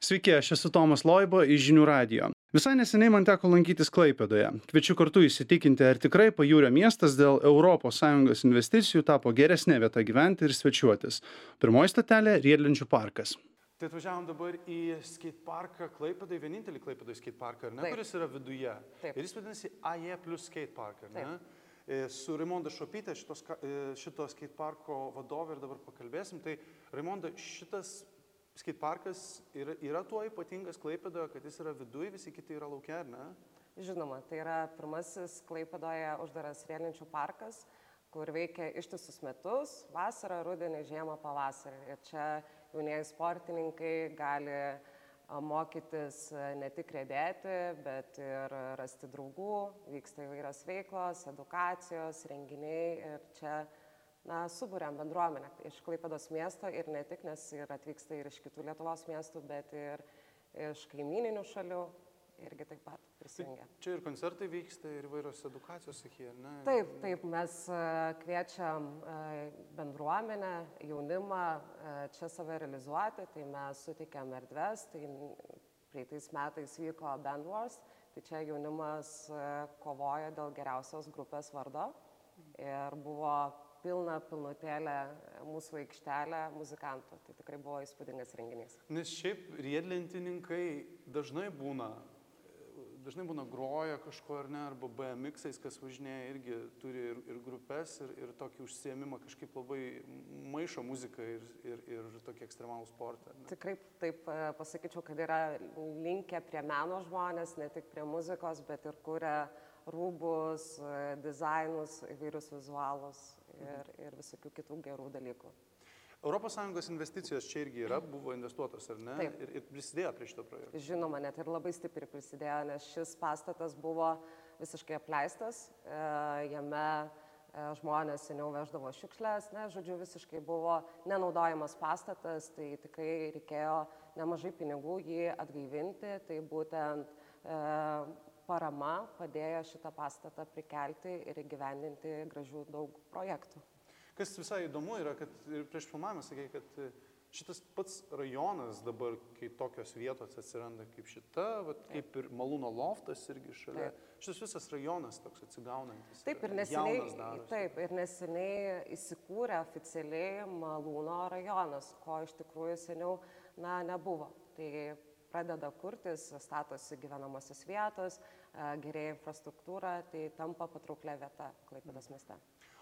Sveiki, aš esu Tomas Loibo iš Žinių radijo. Visai neseniai man teko lankytis Klaipėdoje. Kviečiu kartu įsitikinti, ar tikrai pajūrio miestas dėl ES investicijų tapo geresnė vieta gyventi ir svečiuotis. Pirmoji statelė - Riedlenčių parkas. Tai atvažiavom dabar į skate parką Klaipėdai, vienintelį Klaipėdai skate parką, ar ne, Taip. kuris yra viduje. Taip. Ir jis vadinasi AE plus skate park, ar ne? Taip. E, Su Raimonda Šopytė, e, šito skate parko vadovė ir dabar pakalbėsim. Tai Raimonda, šitas skate parkas yra, yra tuo ypatingas Klaipėdoje, kad jis yra viduje, visi kiti yra laukia, ar ne? Žinoma, tai yra pirmasis Klaipadoje uždaras rėlinčių parkas, kur veikia ištisus metus - vasarą, rudenį, žiemą, pavasarį. Ir čia jaunieji sportininkai gali mokytis ne tik rėdėti, bet ir rasti draugų, vyksta įvairios veiklos, edukacijos, renginiai ir čia na, suburiam bendruomenę iš Klaipados miesto ir ne tik, nes ir atvyksta ir iš kitų Lietuvos miestų, bet ir iš kaimininių šalių irgi taip pat prisijungia. Čia ir koncertai vyksta, ir įvairios edukacijos, sakė, ne? Taip, taip, mes a, kviečiam a, bendruomenę, jaunimą a, čia save realizuoti, tai mes suteikiam erdves, tai praeitais metais vyko Band Wars, tai čia jaunimas kovoja dėl geriausios grupės vardo ir buvo pilna pilnutėlė mūsų aikštelė muzikantų, tai tikrai buvo įspūdingas renginys. Nes šiaip riedlentininkai dažnai būna, dažnai būna groja kažko ar ne, arba BMX-ais, kas važinėja, irgi turi ir, ir grupės, ir, ir tokį užsiemimą kažkaip labai maišo muziką ir, ir, ir tokį ekstremalų sportą. Tikrai taip e, pasakyčiau, kad yra linkę prie meno žmonės, ne tik prie muzikos, bet ir kuria rūbus, e, dizainus, įvairius vizualus ir, ir visokių kitų gerų dalykų. ES investicijos čia irgi yra, buvo investuotos ar ne? Taip. Ir, ir prisidėjo prie šito projekto. Žinoma, net ir labai stipriai prisidėjo, nes šis pastatas buvo visiškai apleistas, e, jame e, žmonės seniau veždavo šiukšlės, ne, žodžiu, visiškai buvo nenaudojamas pastatas, tai tikrai reikėjo nemažai pinigų jį atgaivinti, tai būtent e, parama padėjo šitą pastatą prikelti ir įgyvendinti gražių daug projektų. Kas visai įdomu yra, kad ir prieš filmavimą sakė, kad e, šitas pats rajonas dabar, kai tokios vietos atsiranda kaip šita, vat, kaip ir Malūno loftas irgi šalia, Taip. šitas visas rajonas toks atsigaunantis. Taip ir neseniai, taip, ir neseniai įsikūrė oficialiai Malūno rajonas, ko iš tikrųjų seniau na, nebuvo. Tai pradeda kurtis, statosi gyvenamosios vietos, gerėja infrastruktūra, tai tampa patrauklė vieta Klaipėdos mieste.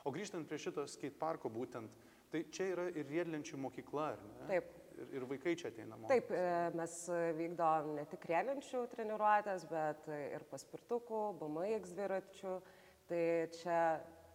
O grįžtant prie šito skate parko būtent, tai čia yra ir riedlenčių mokykla, ar ne? Taip. Ir, ir vaikai čia ateina mokytis. Taip, e, mes vykdom ne tik rėlinčių treniruotės, bet ir paspirtukų, BMX dviračių. Tai čia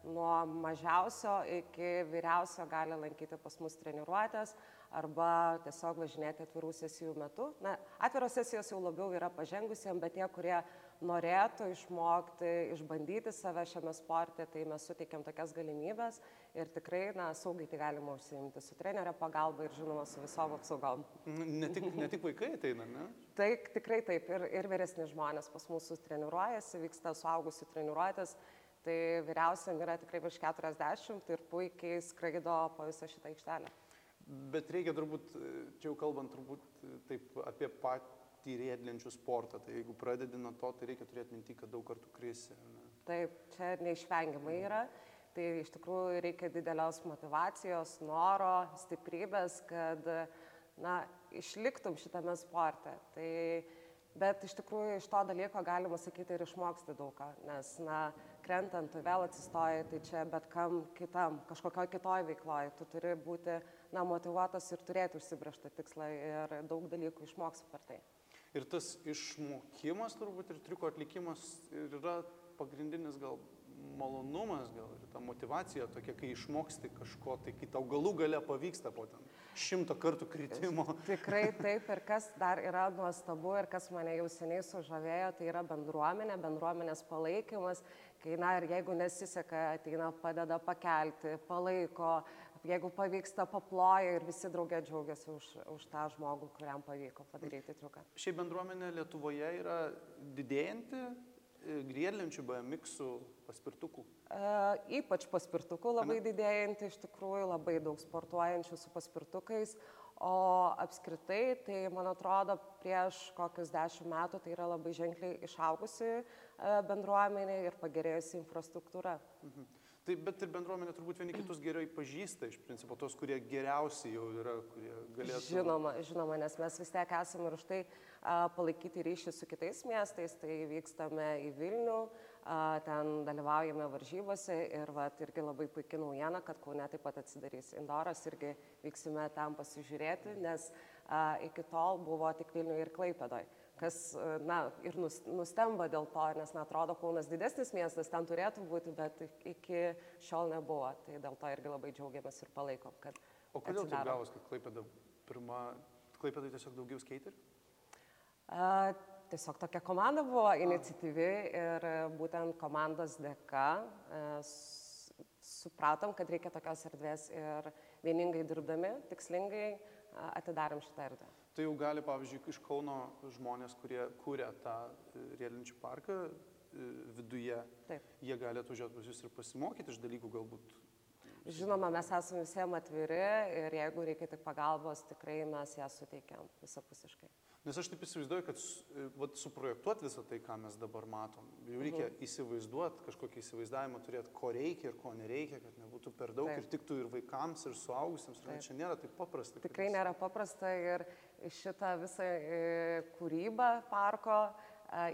nuo mažiausio iki vyriausio gali lankyti pas mus treniruotės arba tiesiog važinėti atvirų sesijų metu. Na, atviros sesijos jau labiau yra pažengusiems, bet tie, kurie norėtų išmokti, išbandyti save šiame sporte, tai mes suteikiam tokias galimybės ir tikrai, na, saugiai tai galima užsiimti su trenerio pagalba ir, žinoma, su visom apsaugom. Ne tik, ne tik vaikai ateina, ne? Tai tikrai taip, ir, ir vyresni žmonės pas mūsų treniruojasi, vyksta suaugusių treniruotės, tai vyriausiam yra tikrai virš 40 ir puikiai skraido po visą šitą aikštelę. Bet reikia turbūt, čia jau kalbant turbūt taip apie patį riedlenčių sportą, tai jeigu pradedi nuo to, tai reikia turėti minti, kad daug kartų krisi. ne? Taip, čia neišvengiamai yra. Tai iš tikrųjų reikia didelės motivacijos, noro, stiprybės, kad na, išliktum šitame sporte. Tai, bet iš tikrųjų iš to dalyko galima sakyti ir išmoksti daug ką, nes na, krentant tu vėl atsistoji, tai čia bet kam kitam, kažkokioj kitoj veikloje, tu turi būti na, motivuotas ir turėti užsibriežtą tikslą ir daug dalykų išmoksi per tai. Ir tas išmokimas turbūt ir triuko atlikimas ir yra pagrindinis gal malonumas, gal ir ta motivacija tokia, kai išmoksti kažko, tai kai tau galų gale pavyksta po ten šimto kartų kritimo. Tikrai taip ir kas dar yra nuostabu ir kas mane jau seniai sužavėjo, tai yra bendruomenė, bendruomenės palaikymas, kai, na ir jeigu nesiseka, ateina, padeda pakelti, palaiko, jeigu pavyksta, paploja ir visi draugė džiaugiasi už, už tą žmogų, kuriam pavyko padaryti triuką. Šiaip bendruomenė Lietuvoje yra didėjanti, e, griedlenčių BMX paspirtukų. E, ypač paspirtukų labai didėjanti, iš tikrųjų labai daug sportuojančių su paspirtukais, O apskritai, tai man atrodo, prieš kokius dešimt metų tai yra labai ženkliai išaugusi e, bendruomenė ir pagerėjusi infrastruktūra. Mhm. Tai bet ir bendruomenė turbūt vieni kitus gerai pažįsta, iš principo, tos, kurie geriausiai jau yra, kurie galėtų. Žinoma, žinoma, nes mes vis tiek esame ir už tai a, palaikyti ryšį su kitais miestais, tai vykstame į Vilnių, a, ten dalyvaujame varžybose ir vat, irgi labai puikia naujiena, kad Kaune taip pat atsidarys Indoras, irgi vyksime ten pasižiūrėti, nes a, iki tol buvo tik Vilnių ir Klaipėdoj kas na, ir nustemba dėl to, nes, na, atrodo, Kaunas didesnis miestas, ten turėtų būti, bet iki šiol nebuvo. Tai dėl to irgi labai džiaugiamės ir palaikom, kad... O kodėl taip gavos, kad Klaipėda pirma, Klaipėda tiesiog daugiau skeiterių? Uh, tiesiog tokia komanda buvo iniciatyvi ir būtent komandos dėka uh, supratom, kad reikia tokios erdvės ir vieningai dirbdami, tikslingai atidarom šitą erdvę tai jau gali, pavyzdžiui, iš Kauno žmonės, kurie kūrė tą e, riedlenčių parką e, viduje, Taip. jie gali atvažiuoti pas jūs ir pasimokyti iš dalykų galbūt. Žinoma, mes esame visiems atviri ir jeigu reikia tik pagalbos, tikrai mes ją suteikiam visapusiškai. Nes aš taip įsivaizduoju, kad e, vat, suprojektuoti visą tai, ką mes dabar matom, jau reikia mhm. įsivaizduoti, kažkokį įsivaizdavimą turėti, ko reikia ir ko nereikia, kad nebūtų per daug taip. ir tiktų ir vaikams, ir suaugusiems. Ir čia nėra taip paprasta. Tikrai nėra paprasta ir šitą visą e, kūrybą parko e,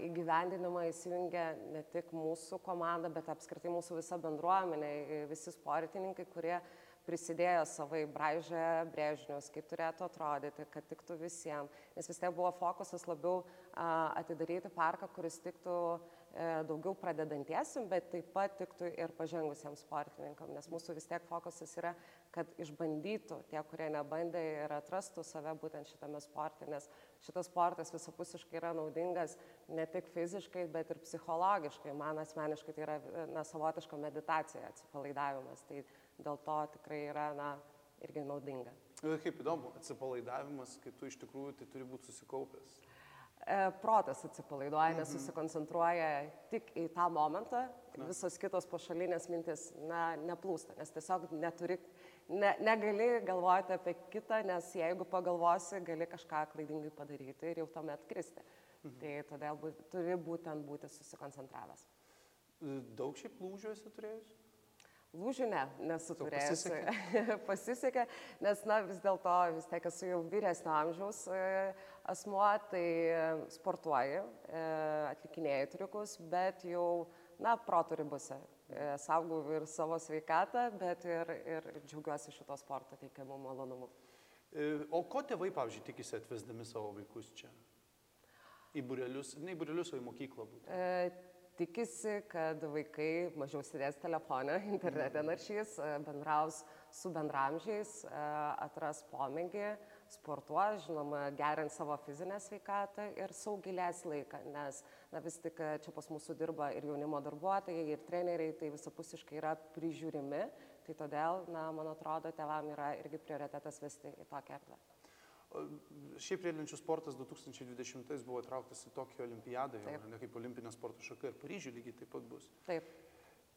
įgyvendinimą įsijungia ne tik mūsų komanda, bet apskritai mūsų visa bendruomenė, visi sportininkai, kurie prisidėjo savai, braižė brėžinius, kaip turėtų atrodyti, kad tiktų visiems. Nes vis tiek buvo fokusas labiau atidaryti parką, kuris tiktų e, daugiau pradedantiesiam, bet taip pat tiktų ir pažengusiems sportininkam. Nes mūsų vis tiek fokusas yra, kad išbandytų tie, kurie nebandė ir atrastų save būtent šitame sporte. Nes šitas sportas visapusiškai yra naudingas ne tik fiziškai, bet ir psichologiškai. Man asmeniškai tai yra na, savotiška meditacija, atsipalaidavimas. Tai dėl to tikrai yra, na, irgi naudinga. Kaip įdomu, atsipalaidavimas, kai tu iš tikrųjų tai turi būti susikaupęs. E, protas atsipalaiduoja, nes mhm. susikoncentruoja tik į tą momentą, visos kitos pašalinės mintis na, neplūsta, nes tiesiog neturi, ne, negali galvoti apie kitą, nes jeigu pagalvosi, gali kažką klaidingai padaryti ir jau tuomet kristi. Mhm. Tai todėl būt, turi būtent būti susikoncentravęs. Daug šiaip lūžių esi turėjus? Lūžių ne, nesu turėjęs. Pasisekė. pasisekė, nes, na, vis dėlto, vis tiek esu jau vyresnio amžiaus e, asmuo, tai sportuoju, e, atlikinėjau triukus, bet jau, na, protų ribose. E, saugau ir savo sveikatą, bet ir, ir džiaugiuosi šito sporto teikiamu malonumu. O ko tėvai, pavyzdžiui, tikisi atvesdami savo vaikus čia? Į burelius, ne į burelius, o į mokyklą būtent. E, tikisi, kad vaikai mažiau sėdės telefoną, internete naršys, e, bendraus su bendramžiais, e, atras pomėgį, sportuos, žinoma, gerint savo fizinę sveikatą ir saugilės laiką, nes na, vis tik e, čia pas mūsų dirba ir jaunimo darbuotojai, ir treneriai, tai visapusiškai yra prižiūrimi, tai todėl, na, man atrodo, tevam yra irgi prioritetas vesti į tokią erdvę. Šiaip riedlenčių sportas 2020 buvo įtrauktas į Tokijo olimpiadą, jau, ne kaip olimpinė sporto šaka ir Paryžių lygiai taip pat bus. Taip.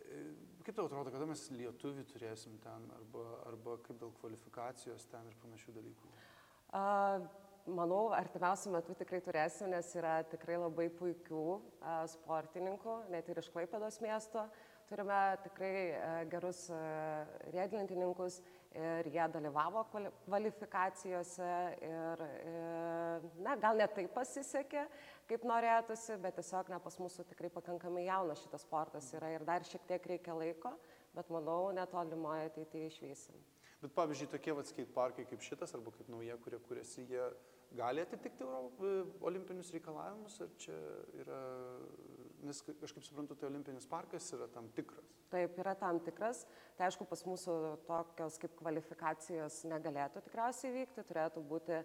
E, kaip tau atrodo, kada mes lietuvių turėsim ten, arba, arba kaip dėl kvalifikacijos ten ir panašių dalykų? Uh, manau, artimiausiu metu tikrai turėsim, nes yra tikrai labai puikių sportininkų, net ir iš Klaipėdos miesto. Turime tikrai uh, gerus uh, riedlentininkus ir jie dalyvavo kvalifikacijose ir, ir na, gal net taip pasisekė, kaip norėtųsi, bet tiesiog ne pas mūsų tikrai pakankamai jaunas šitas sportas yra ir dar šiek tiek reikia laiko, bet manau, netolimoje ateityje išvysim. Bet pavyzdžiui, tokie vat skate parkai kaip šitas arba kaip nauja, kurie kuriasi, jie gali atitikti e, olimpinius reikalavimus, ar čia yra nes aš kaip suprantu, tai olimpinis parkas yra tam tikras. Taip, yra tam tikras. Tai aišku, pas mūsų tokios kaip kvalifikacijos negalėtų tikriausiai vykti, turėtų būti a,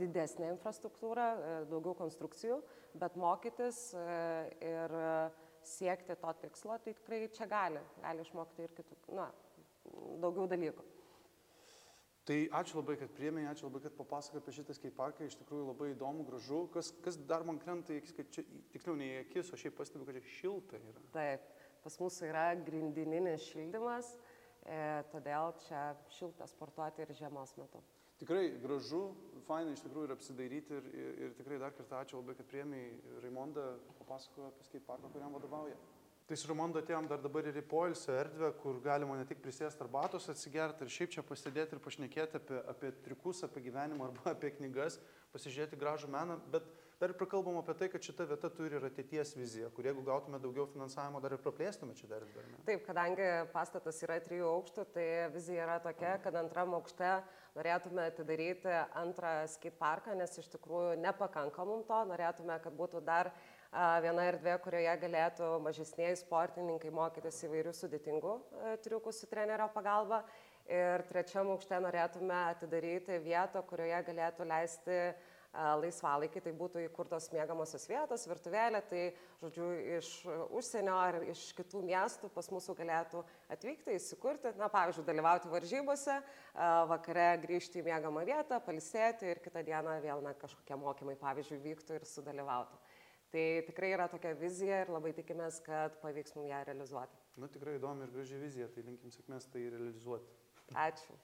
didesnė infrastruktūra, a, e, daugiau konstrukcijų, bet mokytis a, e, ir siekti to tikslo, tai tikrai čia gali, gali išmokti ir kitų, na, daugiau dalykų. Tai ačiū labai, kad priemė, ačiū labai, kad papasakojo apie šitą skate parką, iš tikrųjų labai įdomu, gražu. Kas, kas dar man krenta į akis, kad čia, tiksliau ne į akis, o šiaip pastebiu, kad čia šilta yra. Taip, pas mūsų yra grindininis šildymas, e, todėl čia šilta sportuoti ir žiemos metu. Tikrai gražu, fainai iš tikrųjų ir apsidairyti ir, ir, ir tikrai dar kartą ačiū labai, kad priemiai Raimondą papasakojo apie skate parką, kuriam vadovauja. Tai su Raimondu atėjom dar dabar ir į poilsio erdvę, kur galima ne tik prisėsti arbatos atsigerti ir šiaip čia pasėdėti ir pašnekėti apie, apie trikus, apie gyvenimą arba apie knygas, pasižiūrėti gražų meną, bet dar ir prakalbam apie tai, kad šita vieta turi ir ateities viziją, kur jeigu gautume daugiau finansavimo, dar ir praplėstume čia dar ir dar. Ne? Taip, kadangi pastatas yra trijų aukštų, tai vizija yra tokia, kad antram aukšte norėtume atidaryti antrą skate parką, nes iš tikrųjų nepakanka mums to, norėtume, kad būtų dar viena erdvė, kurioje galėtų mažesniai sportininkai mokytis įvairių sudėtingų triukų su trenerio pagalba. Ir trečiam aukšte norėtume atidaryti vietą, kurioje galėtų leisti laisvalaikį, tai būtų įkurtos mėgamosios vietos, virtuvėlė, tai, žodžiu, iš užsienio ar iš kitų miestų pas mūsų galėtų atvykti, įsikurti, na, pavyzdžiui, dalyvauti varžybose, vakare grįžti į mėgamą vietą, palisėti ir kitą dieną vėl na, kažkokie mokymai, pavyzdžiui, vyktų ir sudalyvautų. Tai tikrai yra tokia vizija ir labai tikimės, kad pavyks mums ją realizuoti. Na, nu, tikrai įdomi ir graži vizija, tai linkim sėkmės tai realizuoti. Ačiū.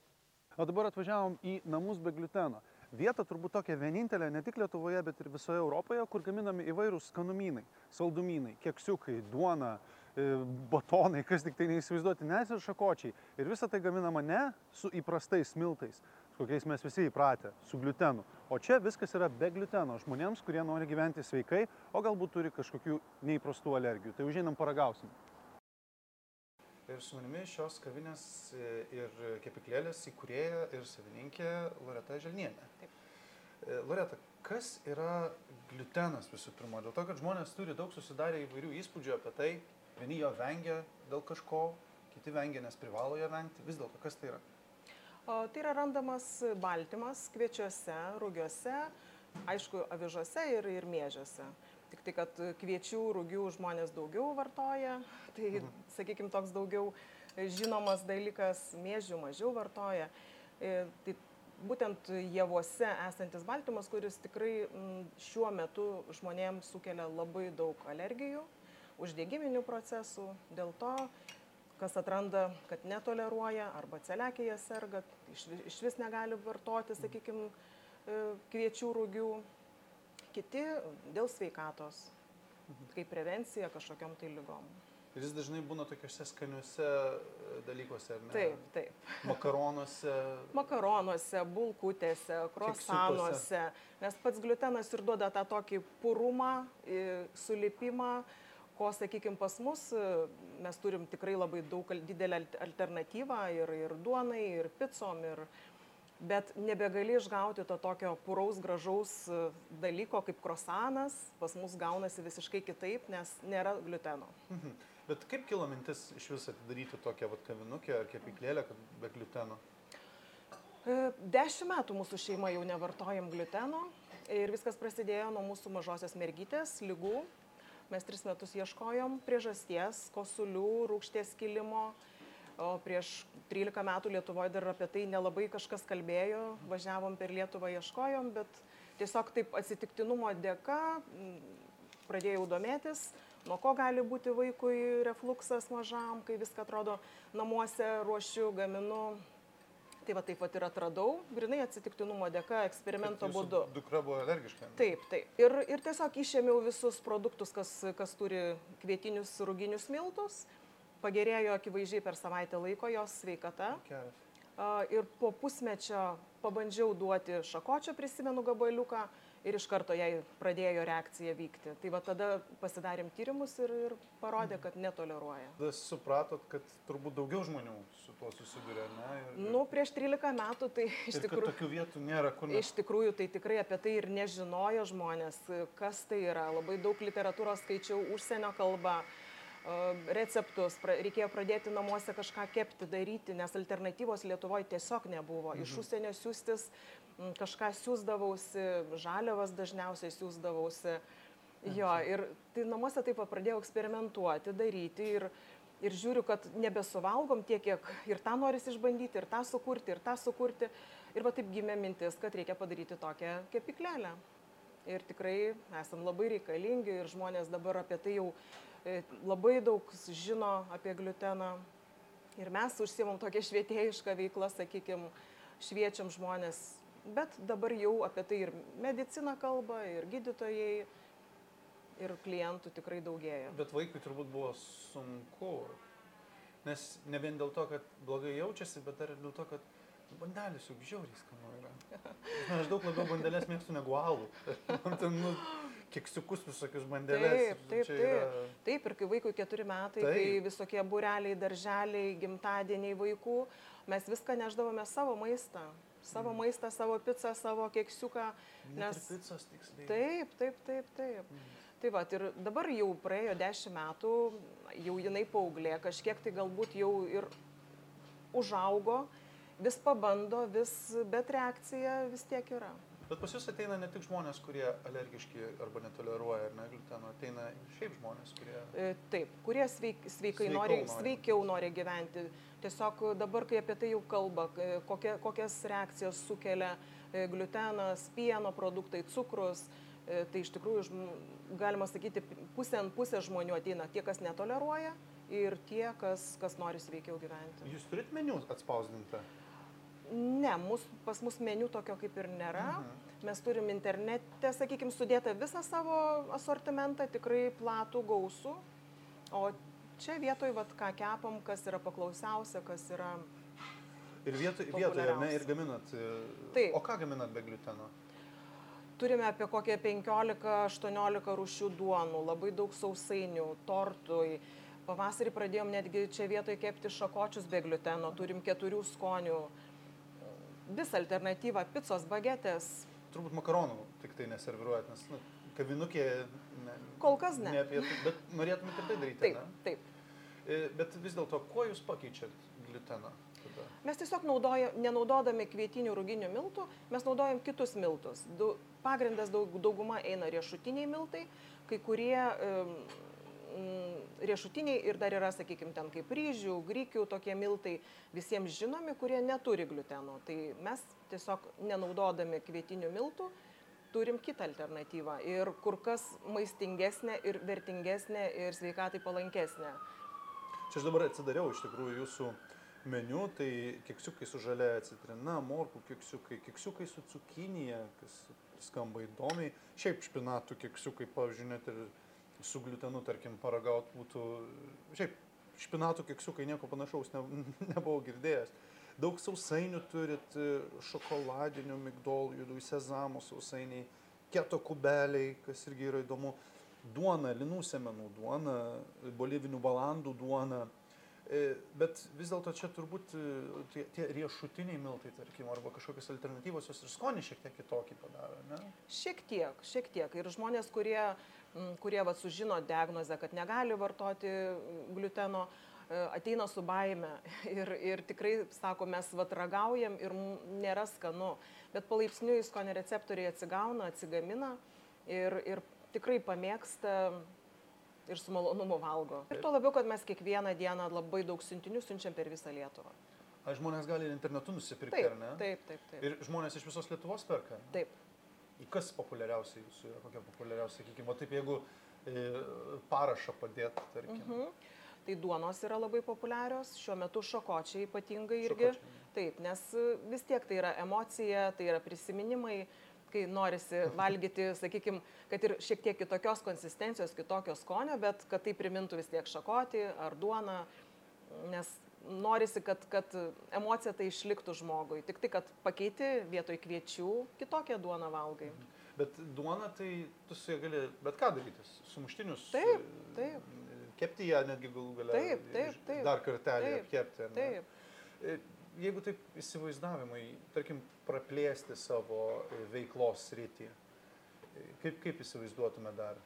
O dabar atvažiavom į namus be gluteno vieta turbūt tokia vienintelė ne tik Lietuvoje, bet ir visoje Europoje, kur gaminami įvairūs skanumynai, saldumynai, keksiukai, duona, e, batonai, kas tik tai neįsivaizduoti, nes ir šakočiai. Ir visa tai gaminama ne su įprastais miltais, kokiais mes visi įpratę, su glutenu. O čia viskas yra be gluteno žmonėms, kurie nori gyventi sveikai, o galbūt turi kažkokių neįprastų alergijų. Tai užeinam paragausim. Ir su manimi šios kavinės e, ir kepiklėlės įkūrėja ir savininkė Loreta Želnienė. Taip. E, Loreta, kas yra gliutenas visų pirma? Dėl to, kad žmonės turi daug susidarę įvairių įspūdžių apie tai, vieni jo vengia dėl kažko, kiti vengia, nes privalo jo vengti. Vis dėlto, kas tai yra? Tai yra randamas baltymas kviečiuose, rūgiuose, aišku, avižuose ir, ir mėžiuose. Tik tai, kad kviečių, rūgių žmonės daugiau vartoja, tai, mhm. sakykime, toks daugiau žinomas dalykas, mėžių mažiau vartoja. E, tai būtent javuose esantis baltymas, kuris tikrai šiuo metu žmonėms sukelia labai daug alergijų, uždegiminių procesų, dėl to, kas atranda, kad netoleruoja arba celiakija serga, iš, iš vis negali vartoti, sakykime, kviečių rūgių kiti dėl sveikatos, kaip prevencija kažkokiam tai lygom. Ir jis dažnai būna tokiuose skaniuose e, dalykuose, ar ne? Taip, taip. Makaronuose. Makaronuose, bulkutėse, krosanuose. Nes pats gliutenas ir duoda tą tokį purumą, sulipimą, ko, sakykime, pas mus e, mes turim tikrai labai daug didelę alternatyvą ir, ir duonai, ir picom, ir, bet nebegali išgauti to tokio puraus gražaus e, dalyko kaip krosanas, pas mus gaunasi visiškai kitaip, nes nėra gluteno. Mhm. Bet kaip kilo mintis iš vis atidaryti tokią vat, kavinukę ar kepyklėlę be gluteno? E, dešimt metų mūsų šeima jau nevartojam gluteno ir viskas prasidėjo nuo mūsų mažosios mergytės lygų. Mes tris metus ieškojom priežasties, kosulių, rūkšties kilimo, o prieš trylika metų lietuvoj dar apie tai nelabai kažkas kalbėjo. Važiavom per lietuvą ieškojom bet tiesiog taip atsitiktinumo dėka pradėjau domėtis nuo ko gali būti vaikui refluksas mažam kai viską atrodo namuose ruošiu gaminu Tai va taip pat ir atradau, grinai atsitiktinumo dėka, eksperimento būdu. Dukra buvo alergiška. Taip, taip. Ir, ir tiesiog išėmiau visus produktus, kas, kas turi kvietinius rūginius miltus, pagerėjo akivaizdžiai per savaitę laiko jos sveikata. Geras. Ir po pusmečio pabandžiau duoti šakočio, prisimenu gabaliuką ir iš karto jai pradėjo reakcija vykti. Tai va tada pasidarėm tyrimus ir, ir parodė, kad netoleruoja. Tada supratot, kad turbūt daugiau žmonių su tuo susiduria, ne? Ir, ir... Nu, prieš 13 metų tai iš tikrųjų... Tokių vietų nėra, kur... Mes... Iš tikrųjų, tai tikrai apie tai ir nežinojo žmonės, kas tai yra. Labai daug literatūros skaičiau užsienio kalbą receptus, reikėjo pradėti namuose kažką kepti, daryti, nes alternatyvos Lietuvoje tiesiog nebuvo. Mhm. Iš užsienio siūstis kažką siūsdavausi, žaliavas dažniausiai siūsdavausi. Jo, ir tai namuose taip pradėjau eksperimentuoti, daryti ir, ir žiūriu, kad nebesuvalgom tiek, kiek ir tą noris išbandyti, ir tą sukurti, ir tą sukurti. Ir va taip gimė mintis, kad reikia padaryti tokią kepiklelę. Ir tikrai esam labai reikalingi ir žmonės dabar apie tai jau labai daug žino apie gliuteną. Ir mes užsimam tokią švietėjišką veiklą, sakykime, šviečiam žmonės Bet dabar jau apie tai ir medicina kalba, ir gydytojai, ir klientų tikrai daugėja. Bet vaikui turbūt buvo sunku. Nes ne vien dėl to, kad blogai jaučiasi, bet ir dėl to, kad bandelis juk žiauriai skanu yra. Aš daug labiau bandelės mėgstu negu alų. Nu, keksiukus visokius bandelės. Taip, taip, taip. yra- Taip, ir kai vaikui keturi metai, Taip. kai visokie bureliai, darželiai, gimtadieniai vaikų, mes viską neždavome savo maistą. Savo Mm. maistą, savo pizzą, savo keksiuką. Nes picos tiksliai. taip, taip, taip, taip. Tai va, ir dabar jau praėjo dešimt metų, jau jinai paauglė, kažkiek tai galbūt jau ir užaugo, vis pabando, vis, bet reakcija vis tiek yra. Bet pas jūs ateina ne tik žmonės, kurie alergiški arba netoleruoja ar ne gluteno, ateina šiaip žmonės, kurie... E, Taip, kurie sveik, sveikai Sveikau nori, nori. sveikiau nori gyventi. Tiesiog dabar, kai apie tai jau kalba, e, kokie, kokias reakcijas sukelia e, gliutenas, pieno produktai, cukrus, tai iš tikrųjų, galima sakyti, pusė ant pusės žmonių ateina tie, kas netoleruoja ir tie, kas, kas nori sveikiau gyventi. Jūs turit meniu atspausdintą? Ne, mus, pas mus meniu tokio kaip ir nėra. Mes turim internete, sakykime, sudėtą visą savo asortimentą, tikrai platų, gausų. O čia vietoj, vat, ką kepam, kas yra paklausiausia, kas yra... Ir vietoj, vietoje, ne, ir gaminat. e, Taip. O ką gaminat be gluteno? Turime apie kokią 15-18 rūšių duonų, labai daug sausainių, tortui. Pavasarį pradėjom netgi čia vietoj kepti šakočius be gluteno, turim keturių skonių. Visą alternatyvą - picos, bagetės. Turbūt makaronų tik tai neserviruojat, nes nu, kavinukė... Ne, Kol kas ne. ne apie bet norėtumėte tai daryti. Taip, Ne? taip. E, Bet vis dėlto, kuo jūs pakeičiat gliuteną? Tada? Mes tiesiog naudoja, nenaudodami kvietinių ruginių miltų, mes naudojam kitus miltus. Du, pagrindas daug, dauguma eina riešutiniai miltai, kai kurie um, riešutiniai ir dar yra, sakykime, ten kaip ryžių, grykių tokie miltai visiems žinomi, kurie neturi gluteno. Tai mes tiesiog nenaudodami kvietinių miltų turim kitą alternatyvą ir kur kas maistingesnė ir vertingesnė ir sveikatai palankesnė. Čia aš dabar atsidariau iš tikrųjų jūsų meniu, tai keksiukai su žalia citrina, morkų keksiukai, keksiukai su cukinija, kas skamba įdomiai. Šiaip špinatų keksiukai, pavyzdžiui, net ir su glutenu, tarkim, paragaut būtų. Šiaip špinatų keksiukai nieko panašaus ne, nebuvau girdėjęs. Daug sausainių turit, šokoladinių migdolų, juodų sezamų sausainiai, keto kubeliai, kas irgi yra įdomu duona, linų semenų duona, bolivinių balandų duona. E, Bet vis dėlto čia turbūt e, tie, tie riešutiniai miltai, tarkim, arba kažkokios alternatyvos, jos ir skonį šiek tiek kitokį padaro, ne? Šiek tiek, šiek tiek. Ir žmonės, kurie, kurie va, sužino diagnozę, kad negali vartoti gluteno, e, ateina su baime ir, ir tikrai sako, mes vatragaujam ir nėra skanu. Bet palaipsniui skonio receptoriai atsigauna, atsigamina ir, ir tikrai pamėgsta ir su malonumu valgo. Ir tuo labiau, kad mes kiekvieną dieną labai daug siuntinių siunčiam per visą Lietuvą. Ar žmonės gali internetu nusipirkti, Taip, ar ne? taip, taip. taip. Ir žmonės iš visos Lietuvos perka. taip. Kas populiariausia jūsų yra, kokia populiariausia, sakykime, o taip jeigu e, parašą padėt, tarkim. Mhm. Tai duonos yra labai populiarios, šiuo metu šokočiai ypatingai irgi. Šakočiai. Taip, nes e, vis tiek tai yra emocija, tai yra prisiminimai, kai norisi valgyti, sakykime, kad ir šiek tiek kitokios konsistencijos, kitokio skonio, bet kad tai primintų vis tiek šakoti ar duoną, nes norisi, kad, kad emocija tai išliktų žmogui. Tik tai, kad pakeiti vietoj kviečių kitokią duoną valgai. Bet duona, tai tu su ja gali bet ką daryti, sumuštinius. Taip, e, taip. Kepti ją netgi galų galę. Taip, taip, taip. Dar kartelį Taip, apkepti. ne? Taip. E, Jeigu taip įsivaizdavimai, tarkim, praplėsti savo e, veiklos sritį, e, kaip, kaip įsivaizduotume dar?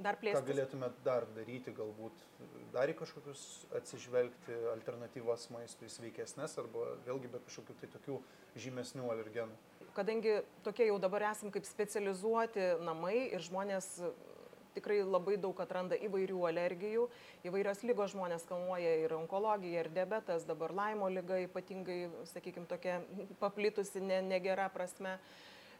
Dar Ką plėsti. galėtume dar daryti, galbūt dar į kažkokius atsižvelgti alternatyvas maistui, sveikesnės arba vėlgi be kažkokių tai tokių žymesnių alergenų? kadangi tokie jau dabar esam kaip specializuoti namai ir žmonės tikrai labai daug atranda įvairių alergijų, įvairios lygos žmonės kamuoja ir onkologija, ir diabetas, dabar laimo lyga ypatingai, sakykime, tokia paplitusi ne, negera prasme.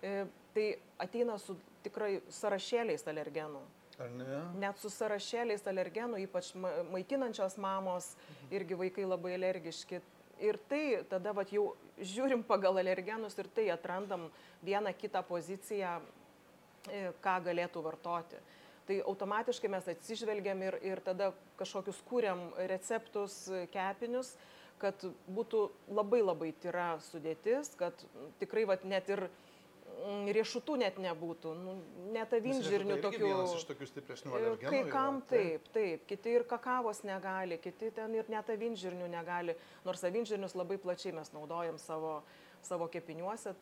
E, Tai ateina su tikrai sąrašėliais alergenų. Ne? Net su sąrašėliais alergenų, ypač ma- maitinančios mamos, irgi vaikai labai alergiški. ir tai tada vat, jau žiūrim pagal alergenus ir tai atrandam vieną kitą poziciją, e, ką galėtų vartoti. Tai automatiškai mes atsižvelgiam ir, ir tada kažkokius kūriam receptus, kepinius, kad būtų labai labai tyra sudėtis, kad tikrai vat, net ir riešutų net nebūtų, nu, net avinžirnių tokių. Vienas iš tokių stipresnių alergenų. Kai yra, kam taip, taip, kiti ir kakavos negali, kiti ten ir net avinžirnių negali, nors avinžirnius labai plačiai mes naudojam savo, savo kepiniuose,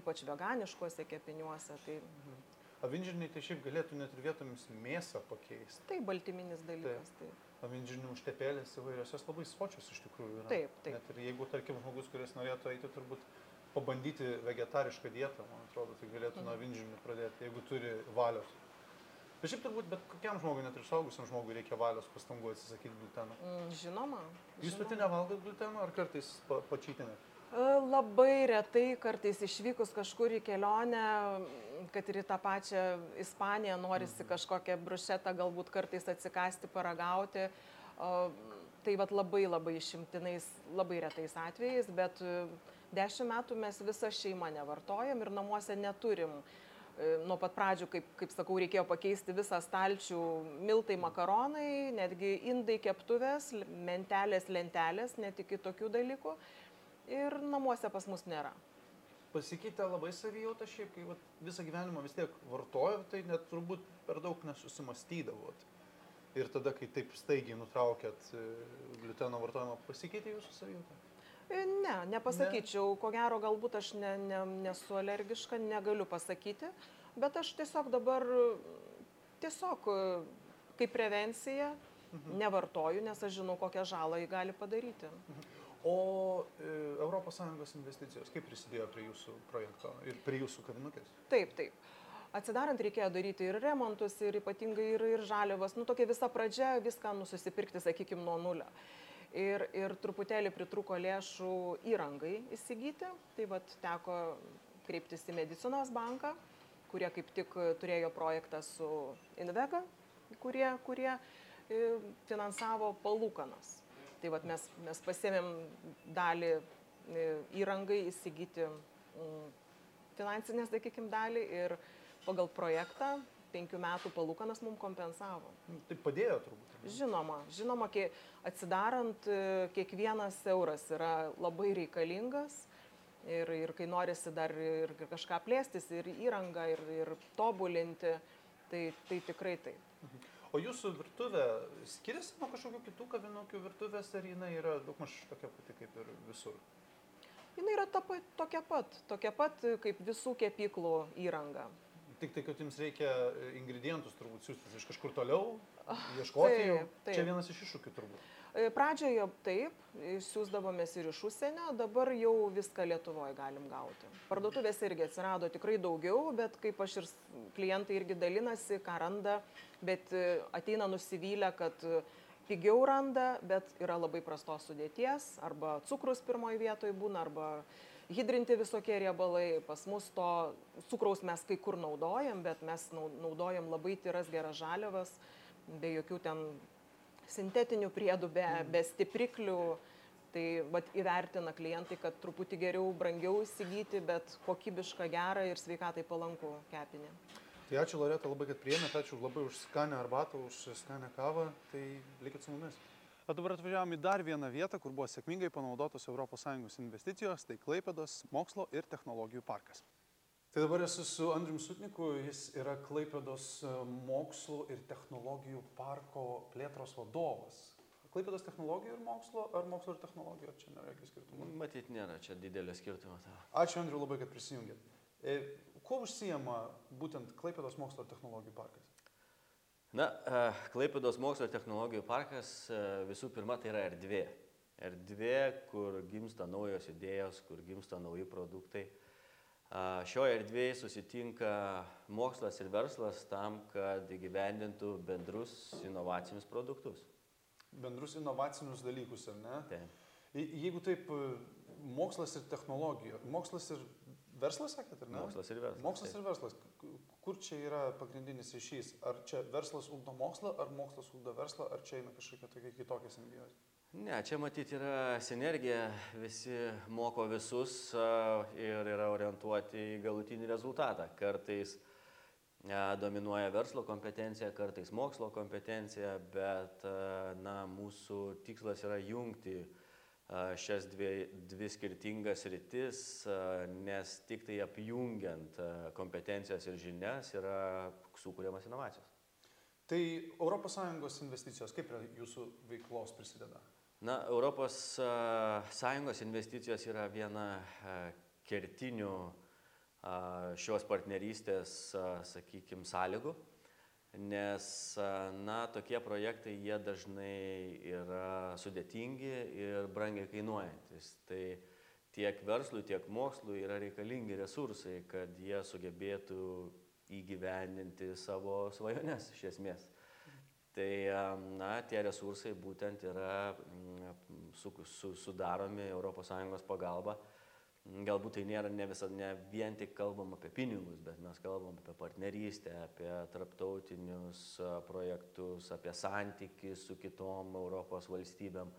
ypač veganiškuose kepiniuose. Tai, Avinžirniai tai šiaip galėtų net ir vietomis mėsą pakeisti. tai baltyminis dalykas. Taip. Avinžirnių užtepėlės įvairios, jos labai sočios iš tikrųjų yra. Taip, taip. Net ir jeigu, tarkim, žmogus, kuris norėtų eiti turbūt pabandyti vegetarišką dietą, man atrodo, tai galėtų Mhm. nuo avinžirnių pradėti, jeigu turi valios. Bet šiaip turbūt bet kokiam žmogui, net ir saugusiam žmogui reikia valios pastangų atsisakyti gluteno. Mm, Žinoma. Jūs pati nevalgot gluteno ar kartais pa, pačytinėt? E, Labai retai kartais išvykus kažkur į kelionę, kad ir į tą pačią Ispaniją norisi kažkokią brušetą galbūt kartais atsikasti, paragauti. O, Tai vad labai labai išimtinais, labai retais atvejais, bet e, dešimt metų mes visą šeimą nevartojam ir namuose neturim. E, Nuo pat pradžių, kaip, kaip sakau, reikėjo pakeisti visą stalčių, miltai, makaronai, netgi indai, keptuvės, mentelės, lentelės, net iki tokių dalykų. Ir namuose pas mus nėra. Pasikeitė labai savijauta šiaip, kai vat, visą gyvenimą vis tiek vartojo, tai net turbūt per daug nesusimastydavot. Ir tada, kai taip staigiai nutraukėt e, gluteno vartojimą, pasikeitė jūsų savijauta? Ne, nepasakyčiau, ko gero galbūt aš ne, ne, nesu alergiška, negaliu pasakyti, bet aš tiesiog dabar tiesiog kaip prevencija nevartoju, nes aš žinau, kokią žalą jį gali padaryti. O e, ES investicijos kaip prisidėjo prie jūsų projekto ir prie jūsų kavinukės? Taip, taip. Atsidarant reikėjo daryti ir remontus, ir ypatingai ir, ir žaliavas. Nu, tokia visa pradžia, viską nususipirkti, sakykime, nuo nulio. Ir, ir truputėlį pritruko lėšų įrangai įsigyti. Tai vad teko kreiptis į medicinos banką, kurie kaip tik turėjo projektą su Invega, kurie, kurie e, finansavo palūkanas. Tai vat mes, mes pasėmėm dalį e, įrangai įsigyti mm, finansinę, sakykime, dalį ir pagal projektą penkių metų palūkanas mums kompensavo. Tai padėjo turbūt. Žinoma, žinoma, atsidarant e, kiekvienas euras yra labai reikalingas ir, ir kai norisi dar ir kažką plėstis, ir įrangą, ir, ir tobulinti, tai, tai tikrai taip. O jūsų virtuvė skiriasi nuo kažkokių kitų kavinukių virtuvės, ar jinai yra daugmaž tokia pati kaip ir visur? Jis yra ta, tokia pat, tokia pat kaip visų kepyklų įranga. Tik tai, kad jums reikia e, ingredientus turbūt siūstis iš kažkur toliau, ieškoti jų. taip, taip. Čia vienas iš iššūkių turbūt. E, Pradžioje taip, siūsdavomės ir iš užsienio, dabar jau viską Lietuvoje galim gauti. Parduotuvės irgi atsirado tikrai daugiau, bet kaip aš ir klientai irgi dalinasi, ką randa, bet e, ateina nusivylę, kad pigiau randa, bet yra labai prastos sudėties, arba cukrus pirmoji vietoje būna, arba hidrinti visokie riebalai. Pas mus to cukraus mes kai kur naudojam, bet mes nau- naudojam labai tyras geras žaliavas, be jokių ten sintetinių priedų, be, be stipriklių. Tai vat, įvertina klientai, kad truputį geriau, brangiau įsigyti, bet kokybišką, gerą ir sveikatai palankų kepinį. Tai ačiū Loreta labai, kad priėmėte, ačiū labai už skanę arbatą, už skanę kavą, tai likit su mumis. O dabar atvažiavome į dar vieną vietą, kur buvo sėkmingai panaudotos ES investicijos, tai Klaipėdos mokslo ir technologijų parkas. Tai dabar esu su Andriu Sutniku, jis yra Klaipėdos e, mokslo ir technologijų parko plėtros vadovas. Klaipėdos technologijų ir mokslo, ar mokslo ir technologijų, ar čia nėra jokių skirtumų? Matyt, nėra čia didelio skirtumo. Ačiū Andriu labai, kad prisijungėt. E, Kuo užsijama būtent Klaipėdos mokslo ir technologijų parkas? Na, e, Klaipėdos mokslo ir technologijų parkas e, visų pirma tai yra erdvė. Erdvė, kur gimsta naujos idėjos, kur gimsta nauji produktai. A, Šioje erdvėje susitinka mokslas ir verslas tam, kad įgyvendintų bendrus inovacinius produktus. Bendrus inovacinius dalykus, ar ne? Taip. Je- Jeigu taip, e, mokslas ir technologija, mokslas ir verslas, sakėt, ar ne? Mokslas ir verslas, Mokslas taip. ir verslas. Kur čia yra pagrindinis ryšys? Ar čia verslas ugdo mokslą, ar mokslas ugdo verslą, ar čia eina kažkokia tokia kitokia simbiozė? Ne, čia matyti yra sinergija, visi moko visus ir yra orientuoti į galutinį rezultatą. Kartais dominuoja verslo kompetencija, kartais mokslo kompetencija, bet na, mūsų tikslas yra jungti šias dvi, dvi skirtingas rytis, nes tik tai apjungiant kompetencijas ir žinias yra sukūriamas inovacijos. Tai ES investicijos kaip prie jūsų veiklos prisideda? Na, Sąjungos investicijos yra viena kertinių šios partnerystės, sakykime, sąlygų, nes, na, tokie projektai jie dažnai yra sudėtingi ir brangiai kainuojantis. Tai tiek verslui, tiek mokslui yra reikalingi resursai, kad jie sugebėtų įgyvendinti savo svajones iš esmės. Tai na, tie resursai būtent yra su, su, sudaromi ES pagalba. Galbūt tai nėra ne, visa, ne vien tik kalbam apie pinigus, bet mes kalbam apie partnerystę, apie tarptautinius projektus, apie santykį su kitom Europos valstybėm,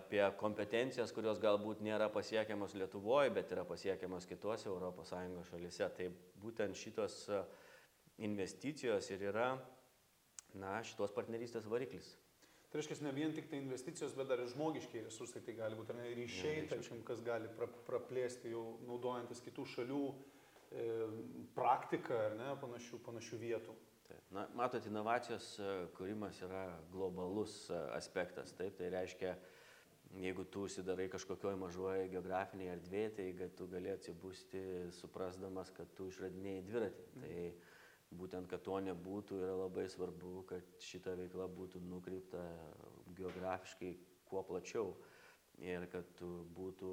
apie kompetencijas, kurios galbūt nėra pasiekiamos Lietuvoje, bet yra pasiekiamos kitose ES šalise. Tai būtent šitos investicijos ir yra na, šitos partnerystės variklis. Tai reiškia, ne vien tik tai investicijos, bet dar ir žmogiškiai resursai, tai gali būti ne, ryšiai, tarkim, kas gali pra, praplėsti jau naudojantis kitų šalių e, praktiką ar ne, panašių, panašių vietų. Taip. Na, matot, inovacijos e, kūrimas yra globalus e, aspektas. Taip, tai reiškia, jeigu tu užsidarai kažkokioje mažoje geografinėje erdvėje, tai tu gali atsibūsti suprasdamas, kad tu išradinėjai dviratį. Mhm. Tai, būtent kad to nebūtų yra labai svarbu, kad šita veikla būtų nukreipta geografiškai kuo plačiau ir kad būtų,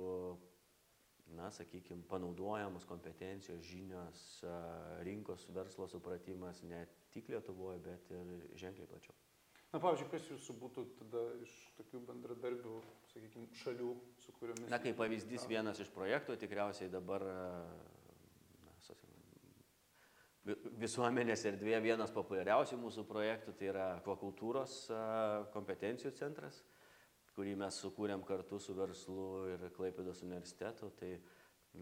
na, sakykime, panaudojamos kompetencijos, žinios, rinkos verslo supratimas ne tik Lietuvoje, bet ir ženkliai plačiau. Na, pavyzdžiui, kas jūsų būtų tada iš tokių bendradarbių, sakykime, šalių, su kuriomis... Na, kaip pavyzdys, vienas iš projektų tikriausiai dabar visuomenės erdvėje vienas populiariausių mūsų projektų tai yra akvakultūros kompetencijų centras, kurį mes sukūrėm kartu su verslu ir Klaipėdos universitetu. Tai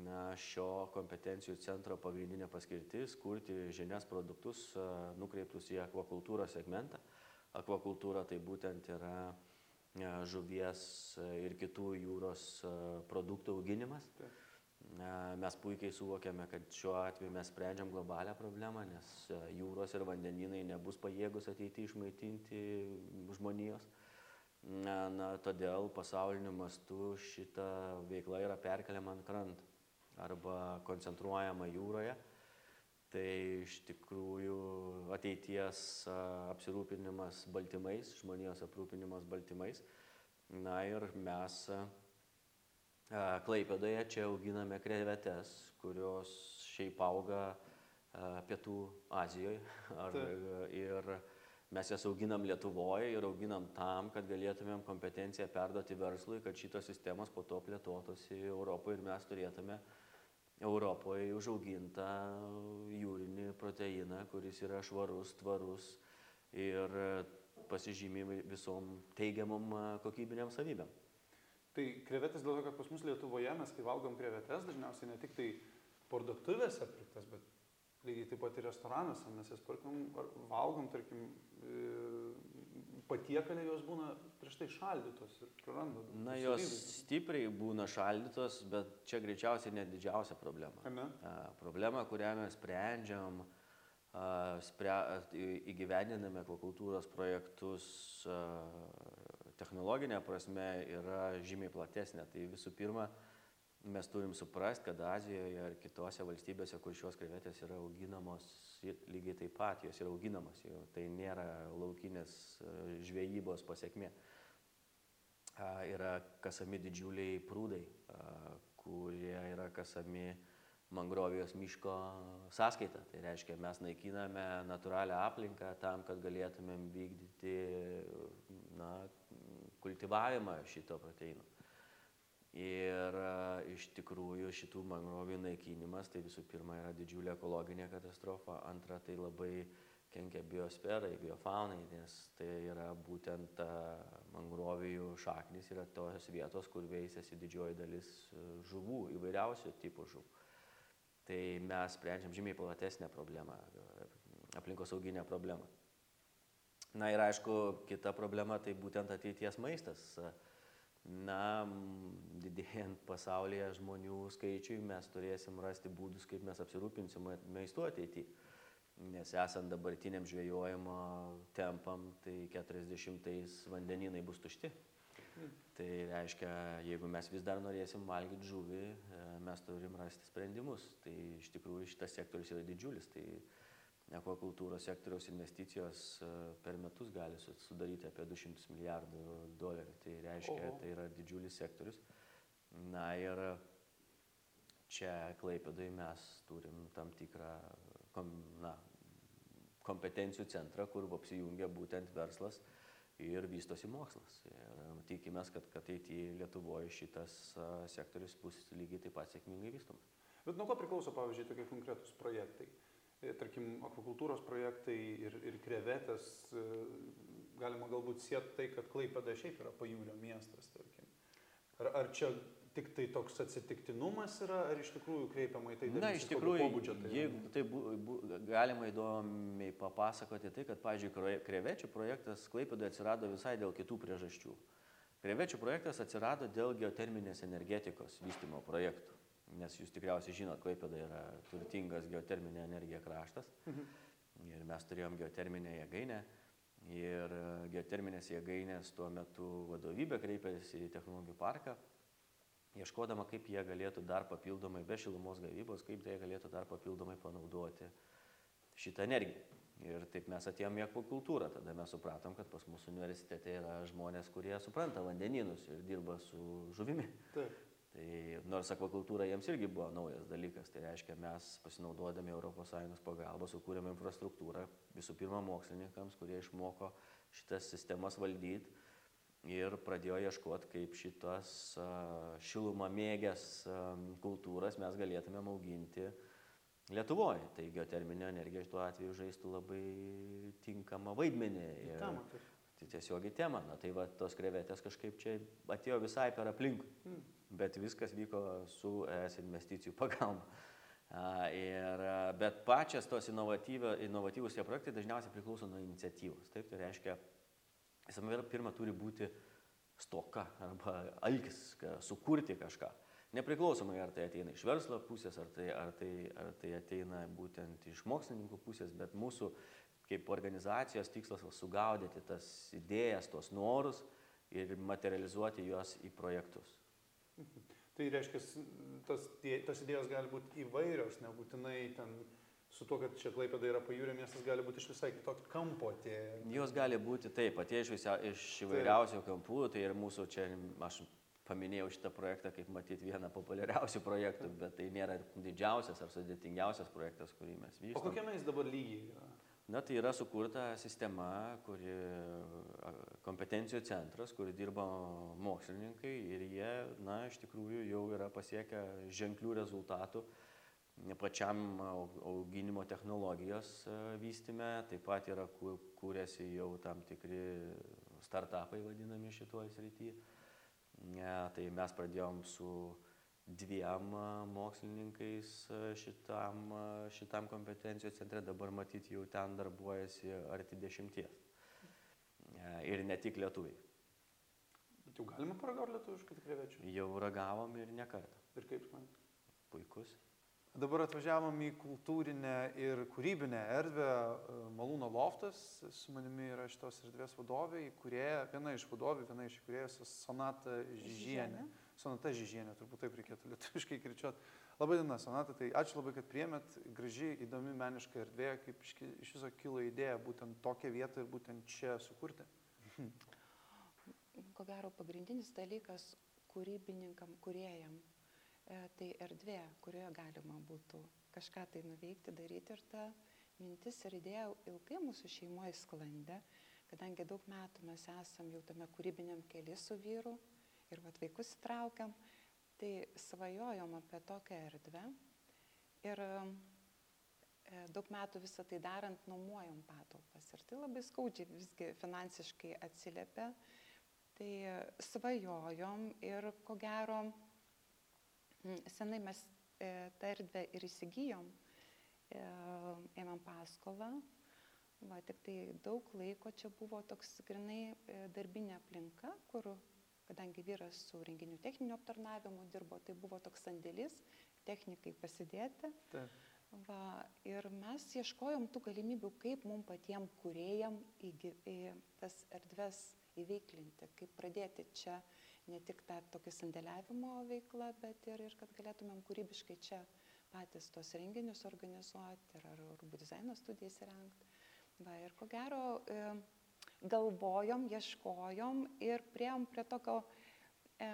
na, šio kompetencijų centro pagrindinė paskirtis - kurti žinias produktus nukreiptus į akvakultūros segmentą. Akvakultūra tai būtent yra žuvies ir kitų jūros produktų auginimas. Taip Mes puikiai suvokiame, kad šiuo atveju mes sprendžiam globalią problemą, nes e, jūros ir vandeninai nebus pajėgus ateiti išmaitinti žmonijos. Na, na, todėl pasauliniu mastu šita veikla yra perkeliama ant kranto arba koncentruojama jūroje. Tai iš tikrųjų ateities apsirūpinimas baltymais, žmonijos aprūpinimas baltymais. Na ir mes Klaipėdoje čia auginame krevetes, kurios šiaip auga Pietų Azijoje. Ar, ir mes jas auginam Lietuvoje ir auginam tam, kad galėtumėm kompetenciją perduoti verslui, kad šitos sistemos po to plėtotųsi Europoje ir mes turėtume Europoje užaugintą jūrinį proteiną, kuris yra švarus, tvarus ir pasižymė visom teigiamom kokybiniam savybėm. Tai krevetės dėl to, kad pas mus Lietuvoje mes, kai valgom krevetes, dažniausiai ne tik tai parduotuvėse pirktas, bet lygiai taip pat ir restoranuose mes jas perkam, valgom, tarkim, e, patiekalė jos būna prieš tai šaldytos ir praranda. Na, jos savybės. stipriai būna šaldytos, bet čia greičiausiai net didžiausia problema. Ne? Problema, kurią mes sprendžiam, spre, įgyvendiname akvakultūros projektus technologinė prasme yra žymiai platesnė. Tai visų pirma, mes turim suprasti, kad Azijoje ar kitose valstybėse, kur šios krevetės yra auginamos, lygiai taip pat jos yra auginamos, jau tai nėra laukinės e, žvejybos pasiekmė. Yra kasami didžiuliai prūdai, kurie yra kasami mangrovijos miško sąskaita. Tai reiškia, mes naikiname natūralią aplinką tam, kad galėtumėm vykdyti na, kultivavimą šito proteino. Ir iš tikrųjų šitų mangrovių naikinimas tai visų pirma yra didžiulė ekologinė katastrofa, antra tai labai kenkia biosferai, biofaunai, nes tai yra būtent mangrovijų šaknis, yra tos vietos, kur veisėsi didžioji dalis e, žuvų, įvairiausių tipų žuvų. Tai mes sprendžiam žymiai platesnę problemą, aplinkosauginę problemą. Na ir aišku, kita problema tai būtent ateities maistas. Na, didėjant pasaulyje žmonių skaičiui, mes turėsim rasti būdus, kaip mes apsirūpinsim maistu ateityje nes esant dabartiniam žvejojimo tempam, tai 40 vandeninai bus tušti. Mm. Tai reiškia, jeigu mes vis dar norėsim valgyti žuvį, e, mes turim rasti sprendimus. Tai iš tikrųjų šitas sektorius yra didžiulis. Tai akvakultūros sektoriaus investicijos e, per metus gali sudaryti apie 200 milijardų dolerių. Tai reiškia, Oho. tai yra didžiulis sektorius. Na ir čia Klaipėdai mes turim tam tikrą kom, na, kompetencijų centrą, kur apsijungia būtent verslas ir vystosi mokslas. Ir tikimės, kad ateityje Lietuvoje šitas sektorius bus lygiai taip pat sėkmingai vystomas. Bet nuo ko priklauso, pavyzdžiui, tokie konkretūs projektai? E, tarkim, akvakultūros projektai ir, ir krevetės, e, galima galbūt sieti tai, kad Klaipėda šiaip yra pajūrio miestas, tarkim. Ar, ar čia tik tai toks atsitiktinumas yra, ar iš tikrųjų kreipiama į tai dėmesį? Na, iš tikrųjų, tai jeigu tai bu, bu, galima įdomiai papasakoti tai, kad, pavyzdžiui, krevečių projektas Klaipėdoje atsirado visai dėl kitų priežasčių. Krevečių projektas atsirado dėl geoterminės energetikos vystimo projektų. Nes jūs tikriausiai žinot, Klaipėda yra turtingas geoterminė energija kraštas. Mhm. Ir mes turėjom geoterminę jėgainę. Ir geoterminės jėgainės tuo metu vadovybė kreipėsi į technologijų parką ieškodama, kaip jie galėtų dar papildomai, be šilumos gavybos, kaip jie galėtų dar papildomai panaudoti šitą energiją. Ir taip mes atėjom į akvakultūrą, tada mes supratom, kad pas mūsų universitete yra žmonės, kurie supranta vandeninus ir dirba su žuvimi. Taip. Tai nors akvakultūra jiems irgi buvo naujas dalykas, tai reiškia, mes pasinaudodami ES pagalbą sukūrėme infrastruktūrą visų pirma mokslininkams, kurie išmoko šitas sistemas valdyti ir pradėjo ieškoti, kaip šitas šilumą mėgęs kultūras mes galėtumėm auginti Lietuvoje. Tai geoterminė energija šituo atveju žaistų labai tinkamą vaidmenį. Ir, tai tiesiog į temą. Na tai va, tos krevetės kažkaip čia atėjo visai per aplinkui. Hmm. Bet viskas vyko su ES investicijų pagalba. Ir, bet pačias tos inovatyvūs tie projektai dažniausiai priklauso nuo iniciatyvos. Taip, tai reiškia, Visame pirma turi būti stoka arba alkis, sukurti kažką. Nepriklausomai ar tai ateina iš verslo pusės, ar tai, ar tai, ar tai ateina būtent iš mokslininkų pusės, bet mūsų kaip organizacijos tikslas sugaudyti tas idėjas, tuos norus ir materializuoti juos į projektus. Tai reiškia, tas, tos idėjos gali būti įvairios, nebūtinai ten su tuo, kad čia Klaipėda yra pajūrė miestas, gali būti iš visai kitokio kampo atėję. Jos gali būti taip, atėję iš, iš įvairiausių taip. kampų, tai ir mūsų čia, aš paminėjau šitą projektą kaip matyti vieną populiariausių projektų, bet tai nėra didžiausias ar sudėtingiausias projektas, kurį mes vystome. O kokiame jis dabar lygiai yra? Na, tai yra sukurta sistema, kuri kompetencijų centras, kur dirba mokslininkai ir jie, na, iš tikrųjų jau yra pasiekę ženklių rezultatų pačiam auginimo technologijos e, vystyme, taip pat yra kūrėsi jau tam tikri startupai vadinami šituoj srity. Tai mes pradėjom su dviem e, mokslininkais e, šitam, šitam kompetencijos centre, dabar matyti jau ten darbuojasi arti dešimties. Ir ne tik lietuviai. Bet jau galima paragauti lietuviškai krevečių? Jau ragavom ir ne kartą. Ir kaip man? Puikus. Dabar atvažiavom į kultūrinę ir kūrybinę erdvę e, Malūno loftas. Su manimi yra šitos erdvės vadovė, kurieja, viena iš vadovių, viena iš įkūrėjus Sonata Žižienė. Sonata Žižienė, turbūt taip reikėtų lietuviškai kirčiuoti. Labai diena, Sonata, tai ačiū labai, kad priemėt. Graži, įdomi meniška erdvė, kaip iš viso kilo idėja būtent tokią vietą ir būtent čia sukurti. Ko gero, pagrindinis dalykas kūrybininkam, kuriejam E, tai erdvė, kurioje galima būtų kažką tai nuveikti, daryti ir ta mintis ir idėja ilgai mūsų šeimoje sklandė, kadangi daug metų mes esam jau tame kūrybiniam keli su vyru ir vat vaikus įtraukiam, tai svajojom apie tokią erdvę ir e, e, daug metų visą tai darant nuomojom patalpas ir tai labai skaudžiai visgi finansiškai atsiliepia. Tai svajojom ir ko gero senai mes e, tą erdvę ir įsigijom, e, ėmėm paskolą, va, tik tai daug laiko čia buvo toks grinai darbinė aplinka, kur kadangi vyras su renginių techniniu aptarnavimu dirbo, tai buvo toks sandėlis, technikai pasidėti. Taip. Va, ir mes ieškojom tų galimybių, kaip mums patiem kuriejam į, į tas erdves įveiklinti, kaip pradėti čia ne tik tą tokį sandėliavimo veiklą, bet ir, ir kad galėtumėm kūrybiškai čia patys tos renginius organizuoti ir ar rūbų dizaino studijas įrengti. Va, ir ko gero, e, galvojom, ieškojom ir prieėm prie tokio e,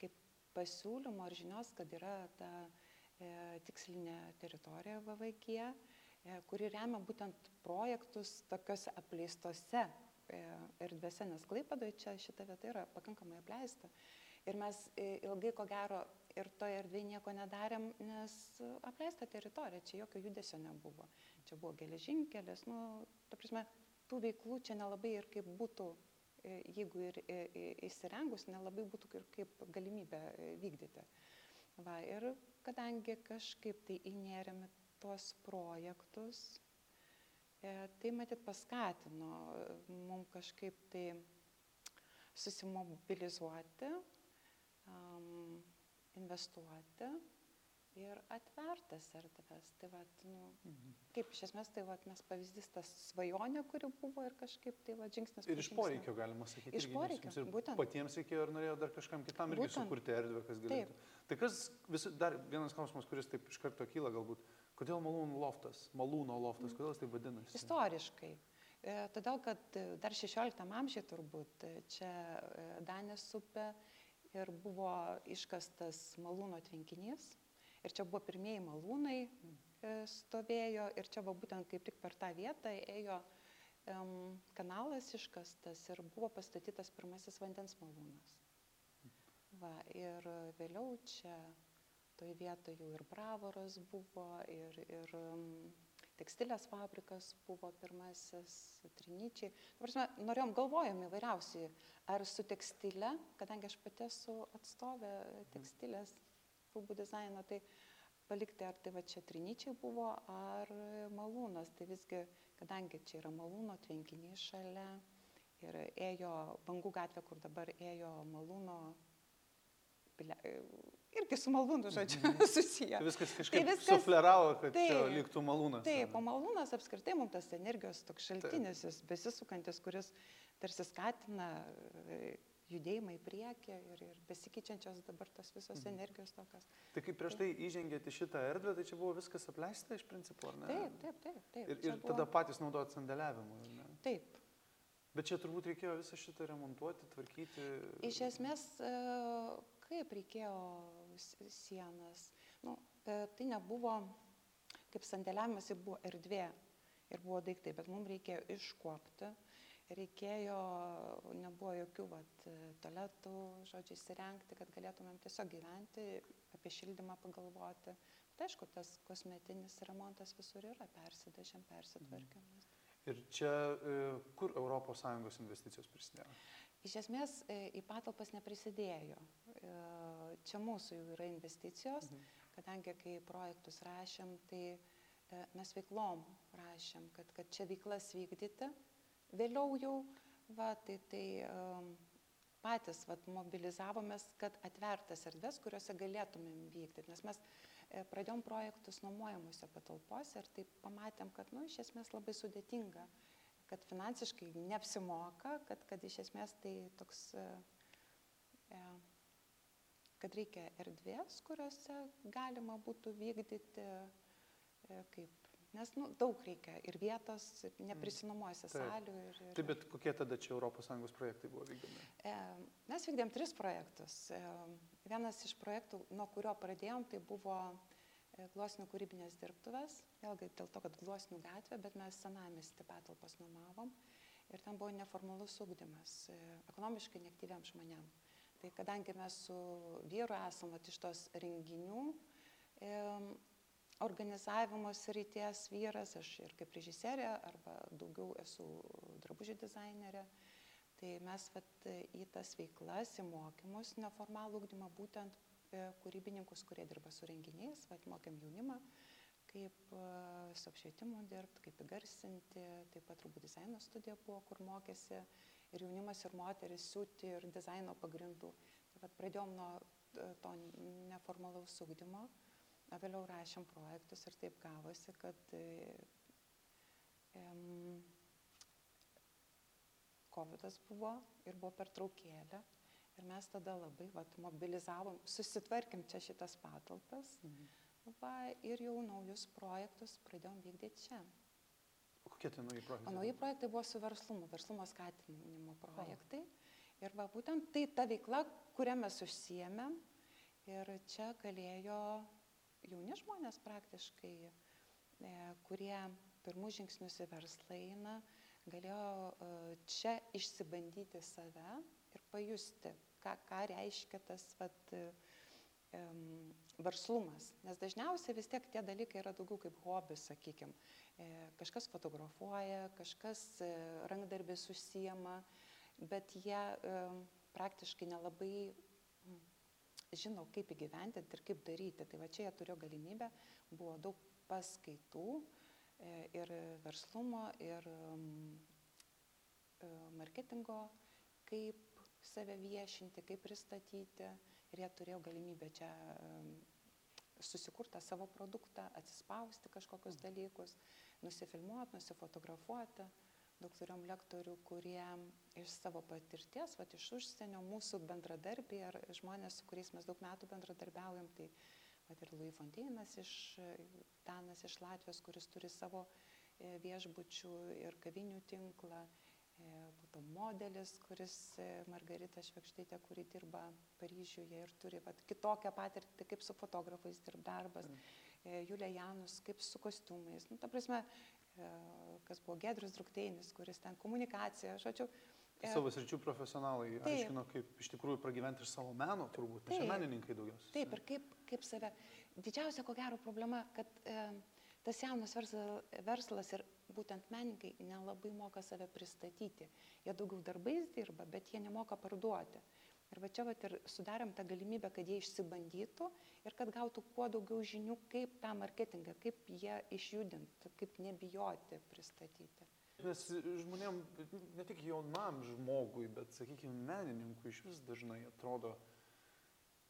kaip pasiūlymo ar žinios, kad yra ta e, tikslinė teritorija VVG, e, kuri remia būtent projektus tokiuose apleistose e, erdvėse, nes Klaipadoje čia šita vieta yra pakankamai apleista. Ir mes e, ilgai, ko gero, ir toje erdvėje nieko nedarėm, nes apleista teritorija, čia jokio judesio nebuvo. Čia buvo geležinkelis, nu, ta prasme, tų veiklų čia nelabai ir kaip būtų, e, jeigu ir e, e, įsirengus, nelabai būtų ir kaip galimybė vykdyti. Va, ir kadangi kažkaip tai įnėrėme tuos projektus, tai matyt paskatino mums kažkaip tai susimobilizuoti, investuoti ir atvertas erdves. Tai vat, nu, mhm. kaip iš esmės, tai vat, mes pavyzdys tas svajonė, kuri buvo ir kažkaip tai vat, žingsnis. Ir iš poreikio galima sakyti. Iš poreikio. Ir būtent. Patiems reikėjo ir norėjo dar kažkam kitam irgi būtent. sukurti erdvę, kas galėtų. Taip. Tai kas, visi, dar vienas klausimas, kuris taip iš karto kyla galbūt. Kodėl malūno loftas? Malūno loftas, kodėl jis taip vadinasi? Istoriškai. E, todėl, kad dar 16 amžiuje turbūt e, čia e, Danės upė ir buvo iškastas malūno tvenkinys Ir čia buvo pirmieji malūnai e, stovėjo ir čia va būtent kaip tik per tą vietą ėjo kanalas iškastas ir buvo pastatytas pirmasis vandens malūnas. Va, ir vėliau čia toje vietoje jau ir bravoras buvo, ir, ir tekstilės fabrikas buvo pirmasis, trinyčiai. Prasme, norėjom, galvojom įvairiausiai, ar su tekstile, kadangi aš pati esu atstovė tekstilės rūbų dizaino, tai palikti ar tai va čia trinyčiai buvo, ar malūnas. Tai visgi, kadangi čia yra malūno tvenkiniai šalia ir ėjo bangų gatvė, kur dabar ėjo malūno, irgi su malūnu, žodžiu, susiję. Tai viskas kažkaip tai viskas, sufleravo, kad taip, čia liktų malūnas. Taip, o malūnas apskritai mums tas energijos toks šaltinis, jis besisukantis, kuris tarsi skatina judėjimą į priekį ir, ir besikeičiančios dabar tos visos mhm. energijos tokios. Tai kaip prieš tai įžengėte šitą erdvę, tai čia buvo viskas apleista iš principo, ar ne? Taip, taip, taip. taip. Ir, ir buvo... tada patys naudojot sandėliavimui? Taip. Bet čia turbūt reikėjo visą šitą remontuoti, tvarkyti. Iš esmės, e, kaip reikėjo sienas? Nu, e, tai nebuvo, kaip sandėliavimas, tai buvo erdvė ir buvo daiktai, bet mums reikėjo iškuopti reikėjo, nebuvo jokių vat, toletų, žodžiu, įsirengti, kad galėtumėm tiesiog gyventi, apie šildymą pagalvoti. Bet aišku, tas kosmetinis remontas visur yra, persidažėm, persitvarkėm. Mhm. Ir čia e, kur ES investicijos prisidėjo? Iš esmės e, į patalpas neprisidėjo. E, čia mūsų jau yra investicijos, mhm. kadangi kai projektus rašėm, tai mes veiklom rašėm, kad, kad čia veiklas vykdyti Vėliau jau, va, tai, tai patys vat, mobilizavomės, kad atvertas erdves, kuriuose galėtumėm vykti. Nes mes e, pradėjom projektus nuomojamuose patalpose ir taip pamatėm, kad nu, iš esmės labai sudėtinga, kad finansiškai neapsimoka, kad, kad iš esmės tai toks, e, e kad reikia erdvės, kuriuose galima būtų vykdyti kaip Nes nu, daug reikia ir vietos, neprisinomuosi mm. salių. Ir, ir... Taip, bet kokie tada čia ES projektai buvo vykdomi? E, mes vykdėm tris projektus. E, vienas iš projektų, nuo kurio pradėjom, tai buvo e, Glosnių kūrybinės dirbtuvės. Vėlgi dėl to, kad Glosnių gatvė, bet mes senamesti patalpas nuomavom. Ir ten buvo neformalus ūkdymas e, ekonomiškai neaktyviam žmonėm. Tai kadangi mes su vyru esam iš tos renginių, e, organizavimo srities vyras, aš ir kaip režisierė, arba daugiau esu drabužių dizainerė. Tai mes vat, į tas veiklas, į mokymus, neformalų ūkdymą, būtent e, kūrybininkus, kurie dirba su renginiais, vat, mokėm jaunimą, kaip e, su apšvietimu dirbti, kaip įgarsinti, taip pat rūbų dizaino studija buvo, kur mokėsi ir jaunimas, ir moteris siūti ir dizaino pagrindų. Tai vat, pradėjom nuo e, to neformalaus ūkdymo o vėliau rašėm projektus ir taip gavosi, kad um, COVID buvo ir buvo pertraukėlė. Ir mes tada labai vat, mobilizavom, susitvarkim čia šitas patalpas mhm. va, ir jau naujus projektus pradėjom vykdyti čia. O kokie tai nauji projektai? O nauji projektai buvo su verslumu, verslumo skatinimo projektai. O. Ir va, būtent tai ta veikla, kurią mes užsiemėm. Ir čia galėjo jauni žmonės praktiškai, e, kurie pirmus žingsnius į verslą eina, galėjo e, čia išsibandyti save ir pajusti, ką, ką reiškia tas vat, um, verslumas. Nes dažniausiai vis tiek tie dalykai yra daugiau kaip hobis, sakykime. Kažkas fotografuoja, kažkas rankdarbės užsijama, bet jie praktiškai nelabai žino, kaip įgyvendinti ir kaip daryti. Tai va čia jie turėjo galimybę, buvo daug paskaitų e, ir verslumo, ir mm, e, marketingo, kaip save viešinti, kaip pristatyti. Ir jie turėjo galimybę čia mm, susikurtą savo produktą, atsispausti kažkokius dalykus, nusifilmuoti, nusifotografuoti turėjom lektorių, kurie iš savo patirties, va iš užsienio mūsų bendradarbiai ar žmonės, su kuriais mes daug metų bendradarbiaujam, tai va ir Louis Fonteinas iš Danas iš Latvijos, kuris turi savo e, viešbučių ir kavinių tinklą, e, būtų modelis, kuris e, Margarita Švekštaitė, kuri dirba Paryžiuje ir turi vat, kitokią patirtį, kaip su fotografais dirb darbas. Mm. Julija Janus, kaip su kostiumais. Nu, ta prasme, E, kas buvo Gedrius Drukteinis, kuris ten komunikacija, žodžiu. Tai savo sričių profesionalai taip, aiškino, kaip iš tikrųjų pragyventi iš savo meno, turbūt, nes menininkai daugiausiai. Taip, ir kaip, kaip save. Didžiausia, ko gero, problema, kad e, tas jaunas verslas, verslas ir būtent menininkai nelabai moka save pristatyti. Jie daugiau darbais dirba, bet jie nemoka parduoti. Ir va čia vat ir sudarėm tą galimybę, kad jie išsibandytų ir kad gautų kuo daugiau žinių, kaip tą marketingą, kaip jie išjudinti, kaip nebijoti pristatyti. Nes žmonėm, ne tik jaunam žmogui, bet, sakykime, menininkui iš vis dažnai atrodo,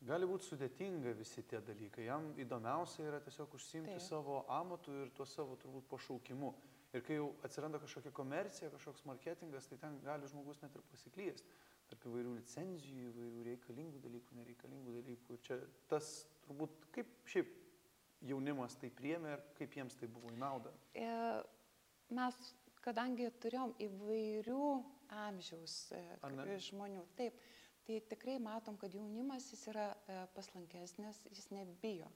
gali būti sudėtinga visi tie dalykai. Jam įdomiausia yra tiesiog užsimti Taip. savo amatu ir tuo savo turbūt pašaukimu. Ir kai jau atsiranda kažkokia komercija, kažkoks marketingas, tai ten gali žmogus net ir pasiklysti tarp įvairių licenzijų, įvairių reikalingų dalykų, nereikalingų dalykų. Ir čia tas turbūt kaip šiaip jaunimas tai priemė ir kaip jiems tai buvo į naudą? E, mes, kadangi turėjom įvairių amžiaus e, žmonių, taip, tai tikrai matom, kad jaunimas jis yra e, paslankesnis, jis nebijo.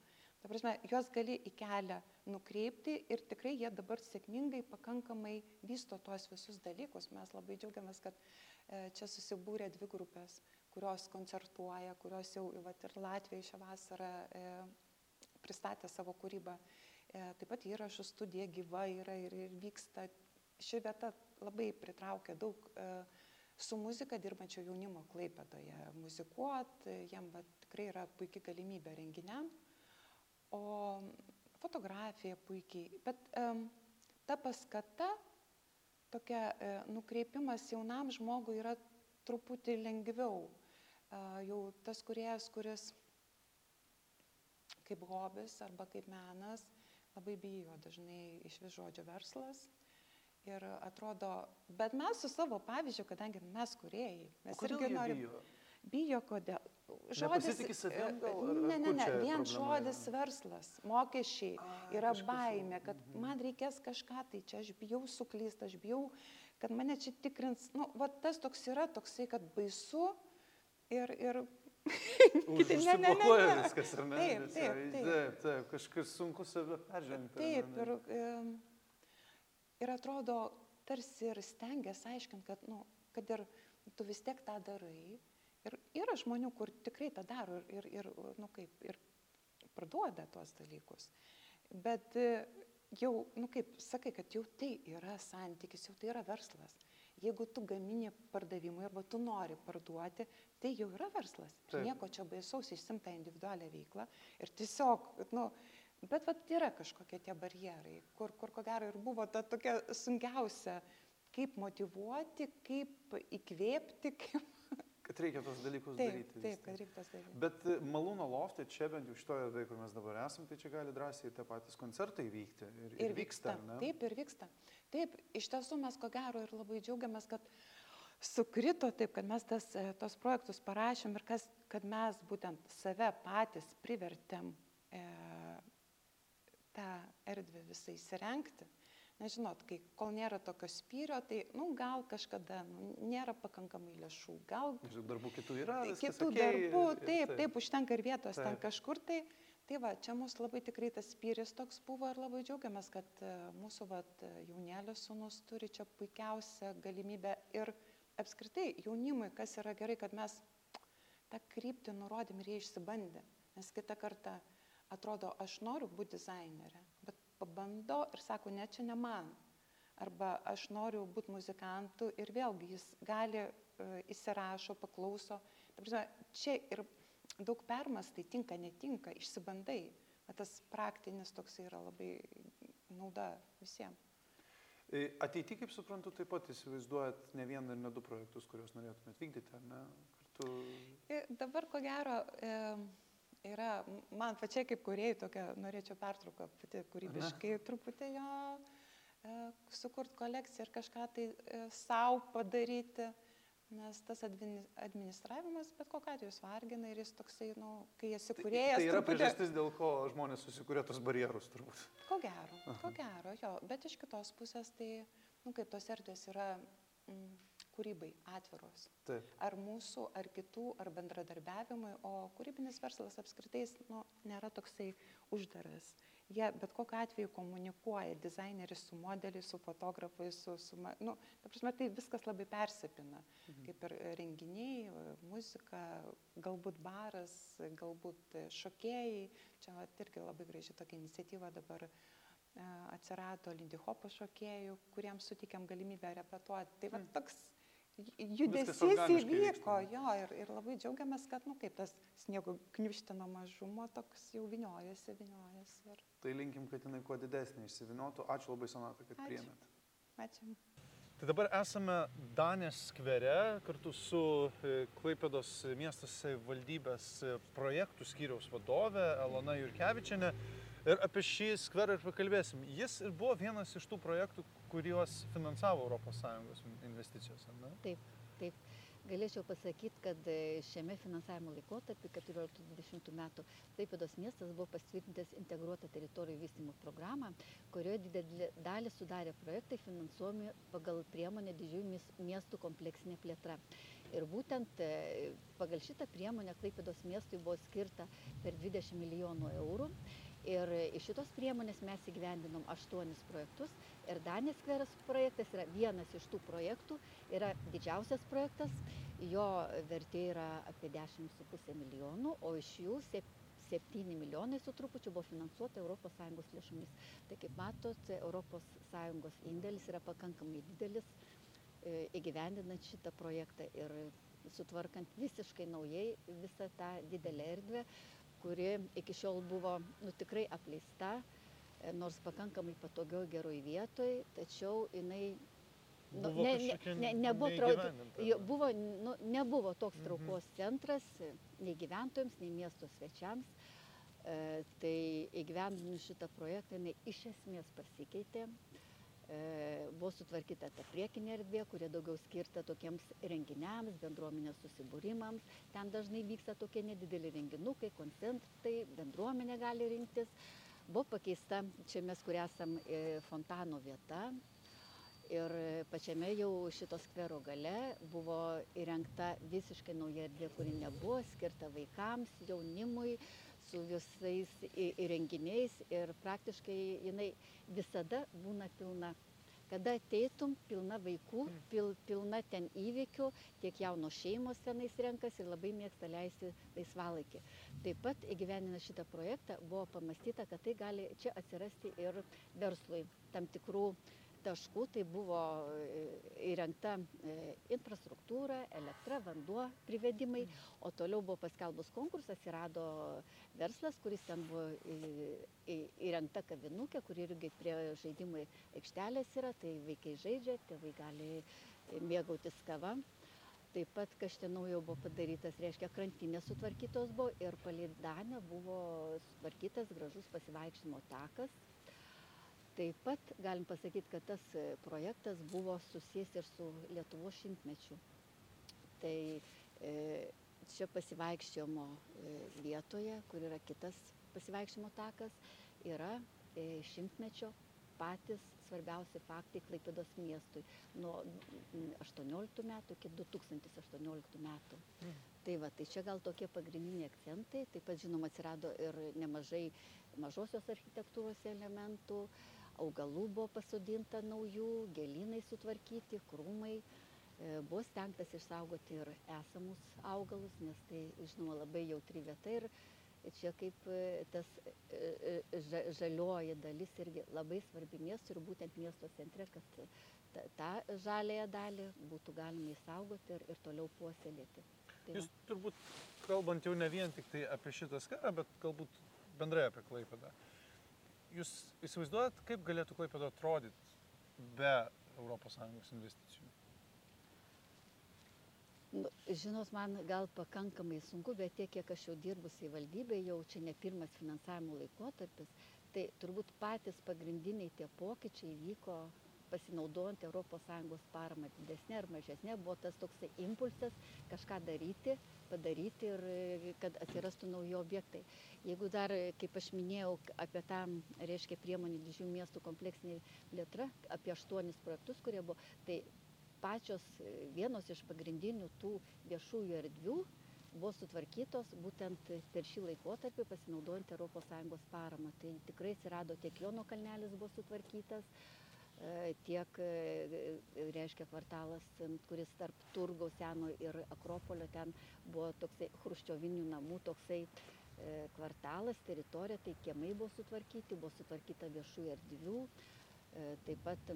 Ta prasme, juos gali į kelią nukreipti ir tikrai jie dabar sėkmingai pakankamai vysto tuos visus dalykus. Mes labai džiaugiamės, kad E, čia susibūrė dvi grupės, kurios koncertuoja, kurios jau vat, ir Latvijai šią vasarą e, pristatė savo kūrybą. E, taip pat įrašų studija gyva yra ir, ir vyksta. Ši vieta labai pritraukia daug e, su muzika dirbančio jaunimo klaipėdoje. Muzikuot, jam va, tikrai yra puikia galimybė renginiam. O fotografija puikiai. Bet e, ta paskata tokia e, nukreipimas jaunam žmogui yra truputį lengviau. E, jau tas kuriejas, kuris kaip hobis arba kaip menas labai bijo dažnai iš vis žodžio verslas. Ir atrodo, bet mes su savo pavyzdžiu, kadangi mes kuriejai, mes irgi norime. Bijo? bijo kodėl? Žodis. Savim, gal, ne, ne, ne, vien žodis yra? verslas, mokesčiai A, yra baime, kad mhm. man reikės kažką, tai čia aš bijau suklysti, aš bijau, kad mane čia tikrins. Nu, va tas toks yra, toksai, kad baisu ir... ir Kiti ne, ne, ne, ne. viskas, ar ne? Taip, taip, taip. taip, taip kažkas sunku save peržengti. Taip, ir, ir atrodo, tarsi ir stengiasi aiškinti, kad, nu, kad ir tu vis tiek tą darai, Ir yra žmonių, kur tikrai tą daro ir, ir, nu, kaip, ir parduoda tuos dalykus. Bet e, jau, nu kaip sakai, kad jau tai yra santykis, jau tai yra verslas. Jeigu tu gamini pardavimui arba tu nori parduoti, tai jau yra verslas. Ir Taip. nieko čia baisaus išsimta individualią veiklą. Ir tiesiog, nu, bet vat yra kažkokie tie barjerai, kur, kur ko gero ir buvo ta tokia sunkiausia, kaip motivuoti, kaip įkvėpti, kaip... Kad reikia tos dalykus Taip, daryti. taip, kad reikia tas daryti. Bet e, malūno loftai čia bent jau šitoje erdvėje, kur mes dabar esame, tai čia gali drąsiai ir tie patys koncertai vykti. Ir, ir vyksta. ar ne? Taip, ir vyksta. Taip, iš tiesų mes ko gero ir labai džiaugiamės, kad sukrito taip, kad mes tas, e, tos projektus parašėm ir kas, kad mes būtent save patys privertėm e, tą erdvę visą įsirenkti. Nežinot, kai kol nėra tokio spyrio, tai, nu, gal kažkada nu, nėra pakankamai lėšų, gal darbų kitų yra. kitų okei, darbų, ir- ir taip, taip, užtenka ir vietos ten Taip. kažkur. Tai, tai va, čia mūsų labai tikrai tas spyris toks buvo ir labai džiaugiamės, kad e, mūsų va, jaunelės sunus turi čia puikiausią galimybę ir apskritai jaunimui, kas yra gerai, kad mes tą kryptį nurodėm ir jie išsibandė. Nes kitą kartą atrodo, aš noriu būti dizainerė, pabando ir sako, ne, čia ne man. Arba aš noriu būti muzikantu ir vėlgi jis gali, e, įsirašo, paklauso. Prasme, čia ir daug permastai tinka, netinka, išsibandai. Va Tas praktinis toks yra labai nauda visiems. Ateity, kaip suprantu, taip pat įsivaizduojat ne vieną ir ne du projektus, kuriuos norėtumėt vykdyti, ar ne? Kartu... Ir dabar, ko gero, e, yra, man pačiai kaip kuriejai tokia, norėčiau pertrauką pati kūrybiškai truputį jo e, sukurt kolekciją ir kažką tai e, savo padaryti, nes tas admini- administravimas bet kokiu atveju jis vargina ir jis toksai, nu, kai esi Tai, kuriejas, tai yra truputį- priežastis, dėl ko žmonės susikūrė tos barjerus, turbūt. Ko gero, ko gero, jo. Bet iš kitos pusės tai, nu, kaip tos erdvės yra mm, kūrybai atviros. Taip. Ar mūsų, ar kitų, ar bendradarbiavimui, o kūrybinis verslas apskritai nu, nėra toksai uždaras. Jie bet kokiu atveju komunikuoja, dizaineris su modeliais, su fotografais, su, su nu, ta prasme, tai viskas labai persipina. Mhm. Kaip ir renginiai, muzika, galbūt baras, galbūt šokėjai. Čia vat, irgi labai graži tokia iniciatyva dabar e, atsirado Lindy Hopo šokėjų, kuriems sutikėm galimybę repetuoti. Tai va toks judesys organiškai įvyko, jo, ir, ir labai džiaugiamės, kad, nu, kaip tas sniego kniuštino mažumo, toks jau viniojasi, viniojasi. Ir... Tai linkim, kad jinai kuo didesnė išsiviniotų. Ačiū labai, Sonata, kad priėmėt. Ačiū. Tai dabar esame Danės skvere kartu su e, Klaipėdos miesto savivaldybės e, projektų skyriaus vadove Elona Jurkevičiane. Ir apie šį skverą ir pakalbėsim. Jis ir buvo vienas iš tų projektų, kuriuos finansavo ES investicijos, ar ne? Taip, taip. Galėčiau pasakyti, kad e, šiame finansavimo laikotarpį 14-20 metų Klaipėdos miestas buvo patvirtintas integruotą teritorijų vystymo programą, kurioje didelį dalį sudarė projektai finansuomi pagal priemonę didžiųjų mies- miestų kompleksinė plėtra. Ir būtent e, pagal šitą priemonę Klaipėdos miestui buvo skirta per 20 milijonų eurų. Ir iš šitos priemonės mes įgyvendinom aštuonis projektus. Ir Danės skveras projektas yra vienas iš tų projektų, yra didžiausias projektas, jo vertė yra apie 10,5 milijonų, o iš jų sep- 7 milijonai su trupučiu buvo finansuota ES lėšomis. Tai kaip matot, ES indėlis yra pakankamai didelis e, įgyvendinant šitą projektą ir sutvarkant visiškai naujai visą tą didelę erdvę, kuri iki šiol buvo nu, tikrai apleista, e, nors pakankamai patogioj geroj vietoj, tačiau jinai nu, Buvo ne, ne, ne, nebuvo, trau- buvo, nu, nebuvo toks Mhm. traukos centras e, nei gyventojams, nei miesto svečiams. E, tai įgyvendinus šitą projektą jinai iš esmės pasikeitė. E, buvo sutvarkyta ta priekinė erdvė, kuria daugiau skirta tokiems renginiams, bendruomenės susibūrimams. Ten dažnai vyksta tokie nedideli renginukai, koncertai, bendruomenė gali rinktis. Buvo pakeista, čia mes kur esam, e, fontano vieta. Ir pačiame jau šito skvero gale buvo įrengta visiškai nauja erdvė, kuri nebuvo skirta vaikams, jaunimui, su visais įrenginiais ir praktiškai jinai visada būna pilna. kada ateitum pilna vaikų, pil, pilna ten įvykių, tiek jaunos šeimos tenais renkasi ir labai mėgsta leisti laisvalaikį. Taip pat įgyveninant šitą projektą buvo pamastyta, kad tai gali čia atsirasti ir verslui tam tikrų taškų tai buvo e, įrengta e, infrastruktūra, elektra, vanduo privedimai, o toliau buvo paskelbus konkursas, atsirado verslas, kuris ten buvo įrengta kavinukė, kur irgi prie žaidimų aikštelės yra, tai vaikai žaidžia, tėvai gali mėgautis kava. Taip pat kažte naujo buvo padarytas, reiškia, krantinės sutvarkytos buvo ir palei Danę buvo sutvarkytas gražus pasivaikščimo takas, taip pat galim pasakyt kad tas e, projektas buvo susijęs ir su lietuvos šimtmečiu tai e, čia pasivaikščiojimo e, vietoje kur yra kitas pasivaikščiojimo takas yra šimtmečio patys svarbiausi faktai Klaipėdos miestui nuo 18 metų iki 2018 metų. Mm. Tai va, tai čia gal tokie pagrindiniai akcentai, taip pat žinoma atsirado ir nemažai mažosios architektūros elementų, augalų buvo pasodinta naujų, gėlynai sutvarkyti, krūmai. E, buvo stengtas išsaugoti ir esamus augalus, nes tai, žinoma, labai jautri vieta ir čia kaip e, tas e, žalioji dalis irgi labai svarbi miestui ir būtent miesto centre, kad tą žalėją dalį būtų galima įsaugoti ir, ir toliau puoselėti. Tai Jūs turbūt kalbant jau ne vien tik tai apie šitą skarą, bet galbūt bendrai apie Klaipadą. Jūs įsivaizduojat, kaip galėtų Klaipėda atrodyti be ES investicijų? Nu, žinot, man gal pakankamai sunku, bet tiek, kiek aš jau dirbu savivaldybėje, jau čia ne pirmas finansavimo laikotarpis, tai turbūt patys pagrindiniai tie pokyčiai vyko pasinaudojant ES paramą didesnė ar mažesnė, buvo tas toksai impulsas kažką daryti, padaryti ir kad atsirastų nauji objektai. Jeigu dar, kaip aš minėjau, apie tą, reiškia, priemonį didžiųjų miestų kompleksinė plėtra, apie aštuonis projektus, kurie buvo, tai pačios vienos iš pagrindinių tų viešųjų erdvių buvo sutvarkytos būtent per šį laikotarpį pasinaudojant ES paramą. Tai tikrai atsirado tiek Jono kalnelis buvo sutvarkytas, E, tiek, e, reiškia, kvartalas, kuris tarp Turgaus seno ir Akropolio ten buvo toksai chruščiovinių namų, toksai e, kvartalas, teritorija, tai kiemai buvo sutvarkyti, buvo sutvarkyta viešų erdvių, taip pat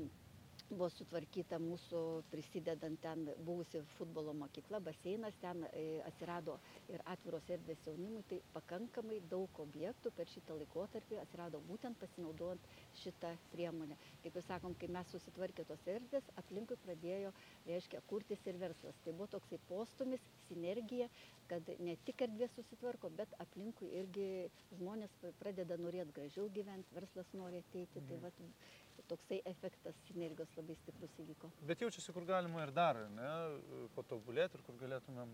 buvo sutvarkyta mūsų prisidedant ten buvusi futbolo mokykla, baseinas, ten e, atsirado ir atviros erdvės jaunimui, tai pakankamai daug objektų per šitą laikotarpį atsirado būtent pasinaudojant šitą priemonę. Kaip ir sakom, kai mes susitvarkė tos erdvės, aplinkui pradėjo, reiškia, kurtis ir verslas. Tai buvo toksai postumis, sinergija, kad ne tik erdvės susitvarko, bet aplinkui irgi žmonės pradeda norėti gražiau gyventi, verslas nori ateiti. Tai mhm. Toksai efektas sinergijos labai stiprus įvyko. Bet jaučiasi, kur galima ir dar, ne, patobulėti ir kur galėtumėm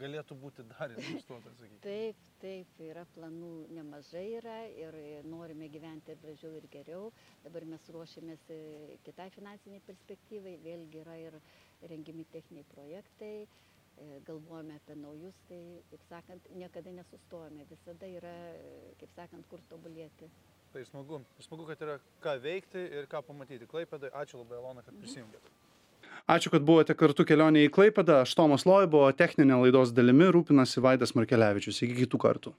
galėtų būti dar investuota, sakykime. Taip, taip, yra planų nemažai yra ir norime gyventi ir gražiau ir geriau. Dabar mes ruošiamės e, kitai finansiniai perspektyvai, vėlgi yra ir rengiami techniniai projektai, e, galvojame apie naujus, tai, kaip sakant, niekada nesustojame, visada yra, e, kaip sakant, kur tobulėti. Tai smagu. Smagu, kad yra ką veikti ir ką pamatyti. Klaipėdai, ačiū labai, Elona, kad prisijungėte. Ačiū, kad buvote kartu kelionėje į Klaipadą. Aš Tomas Loibo, techninė laidos dalimi rūpinasi Vaidas Markelevičius. Iki kitų kartų.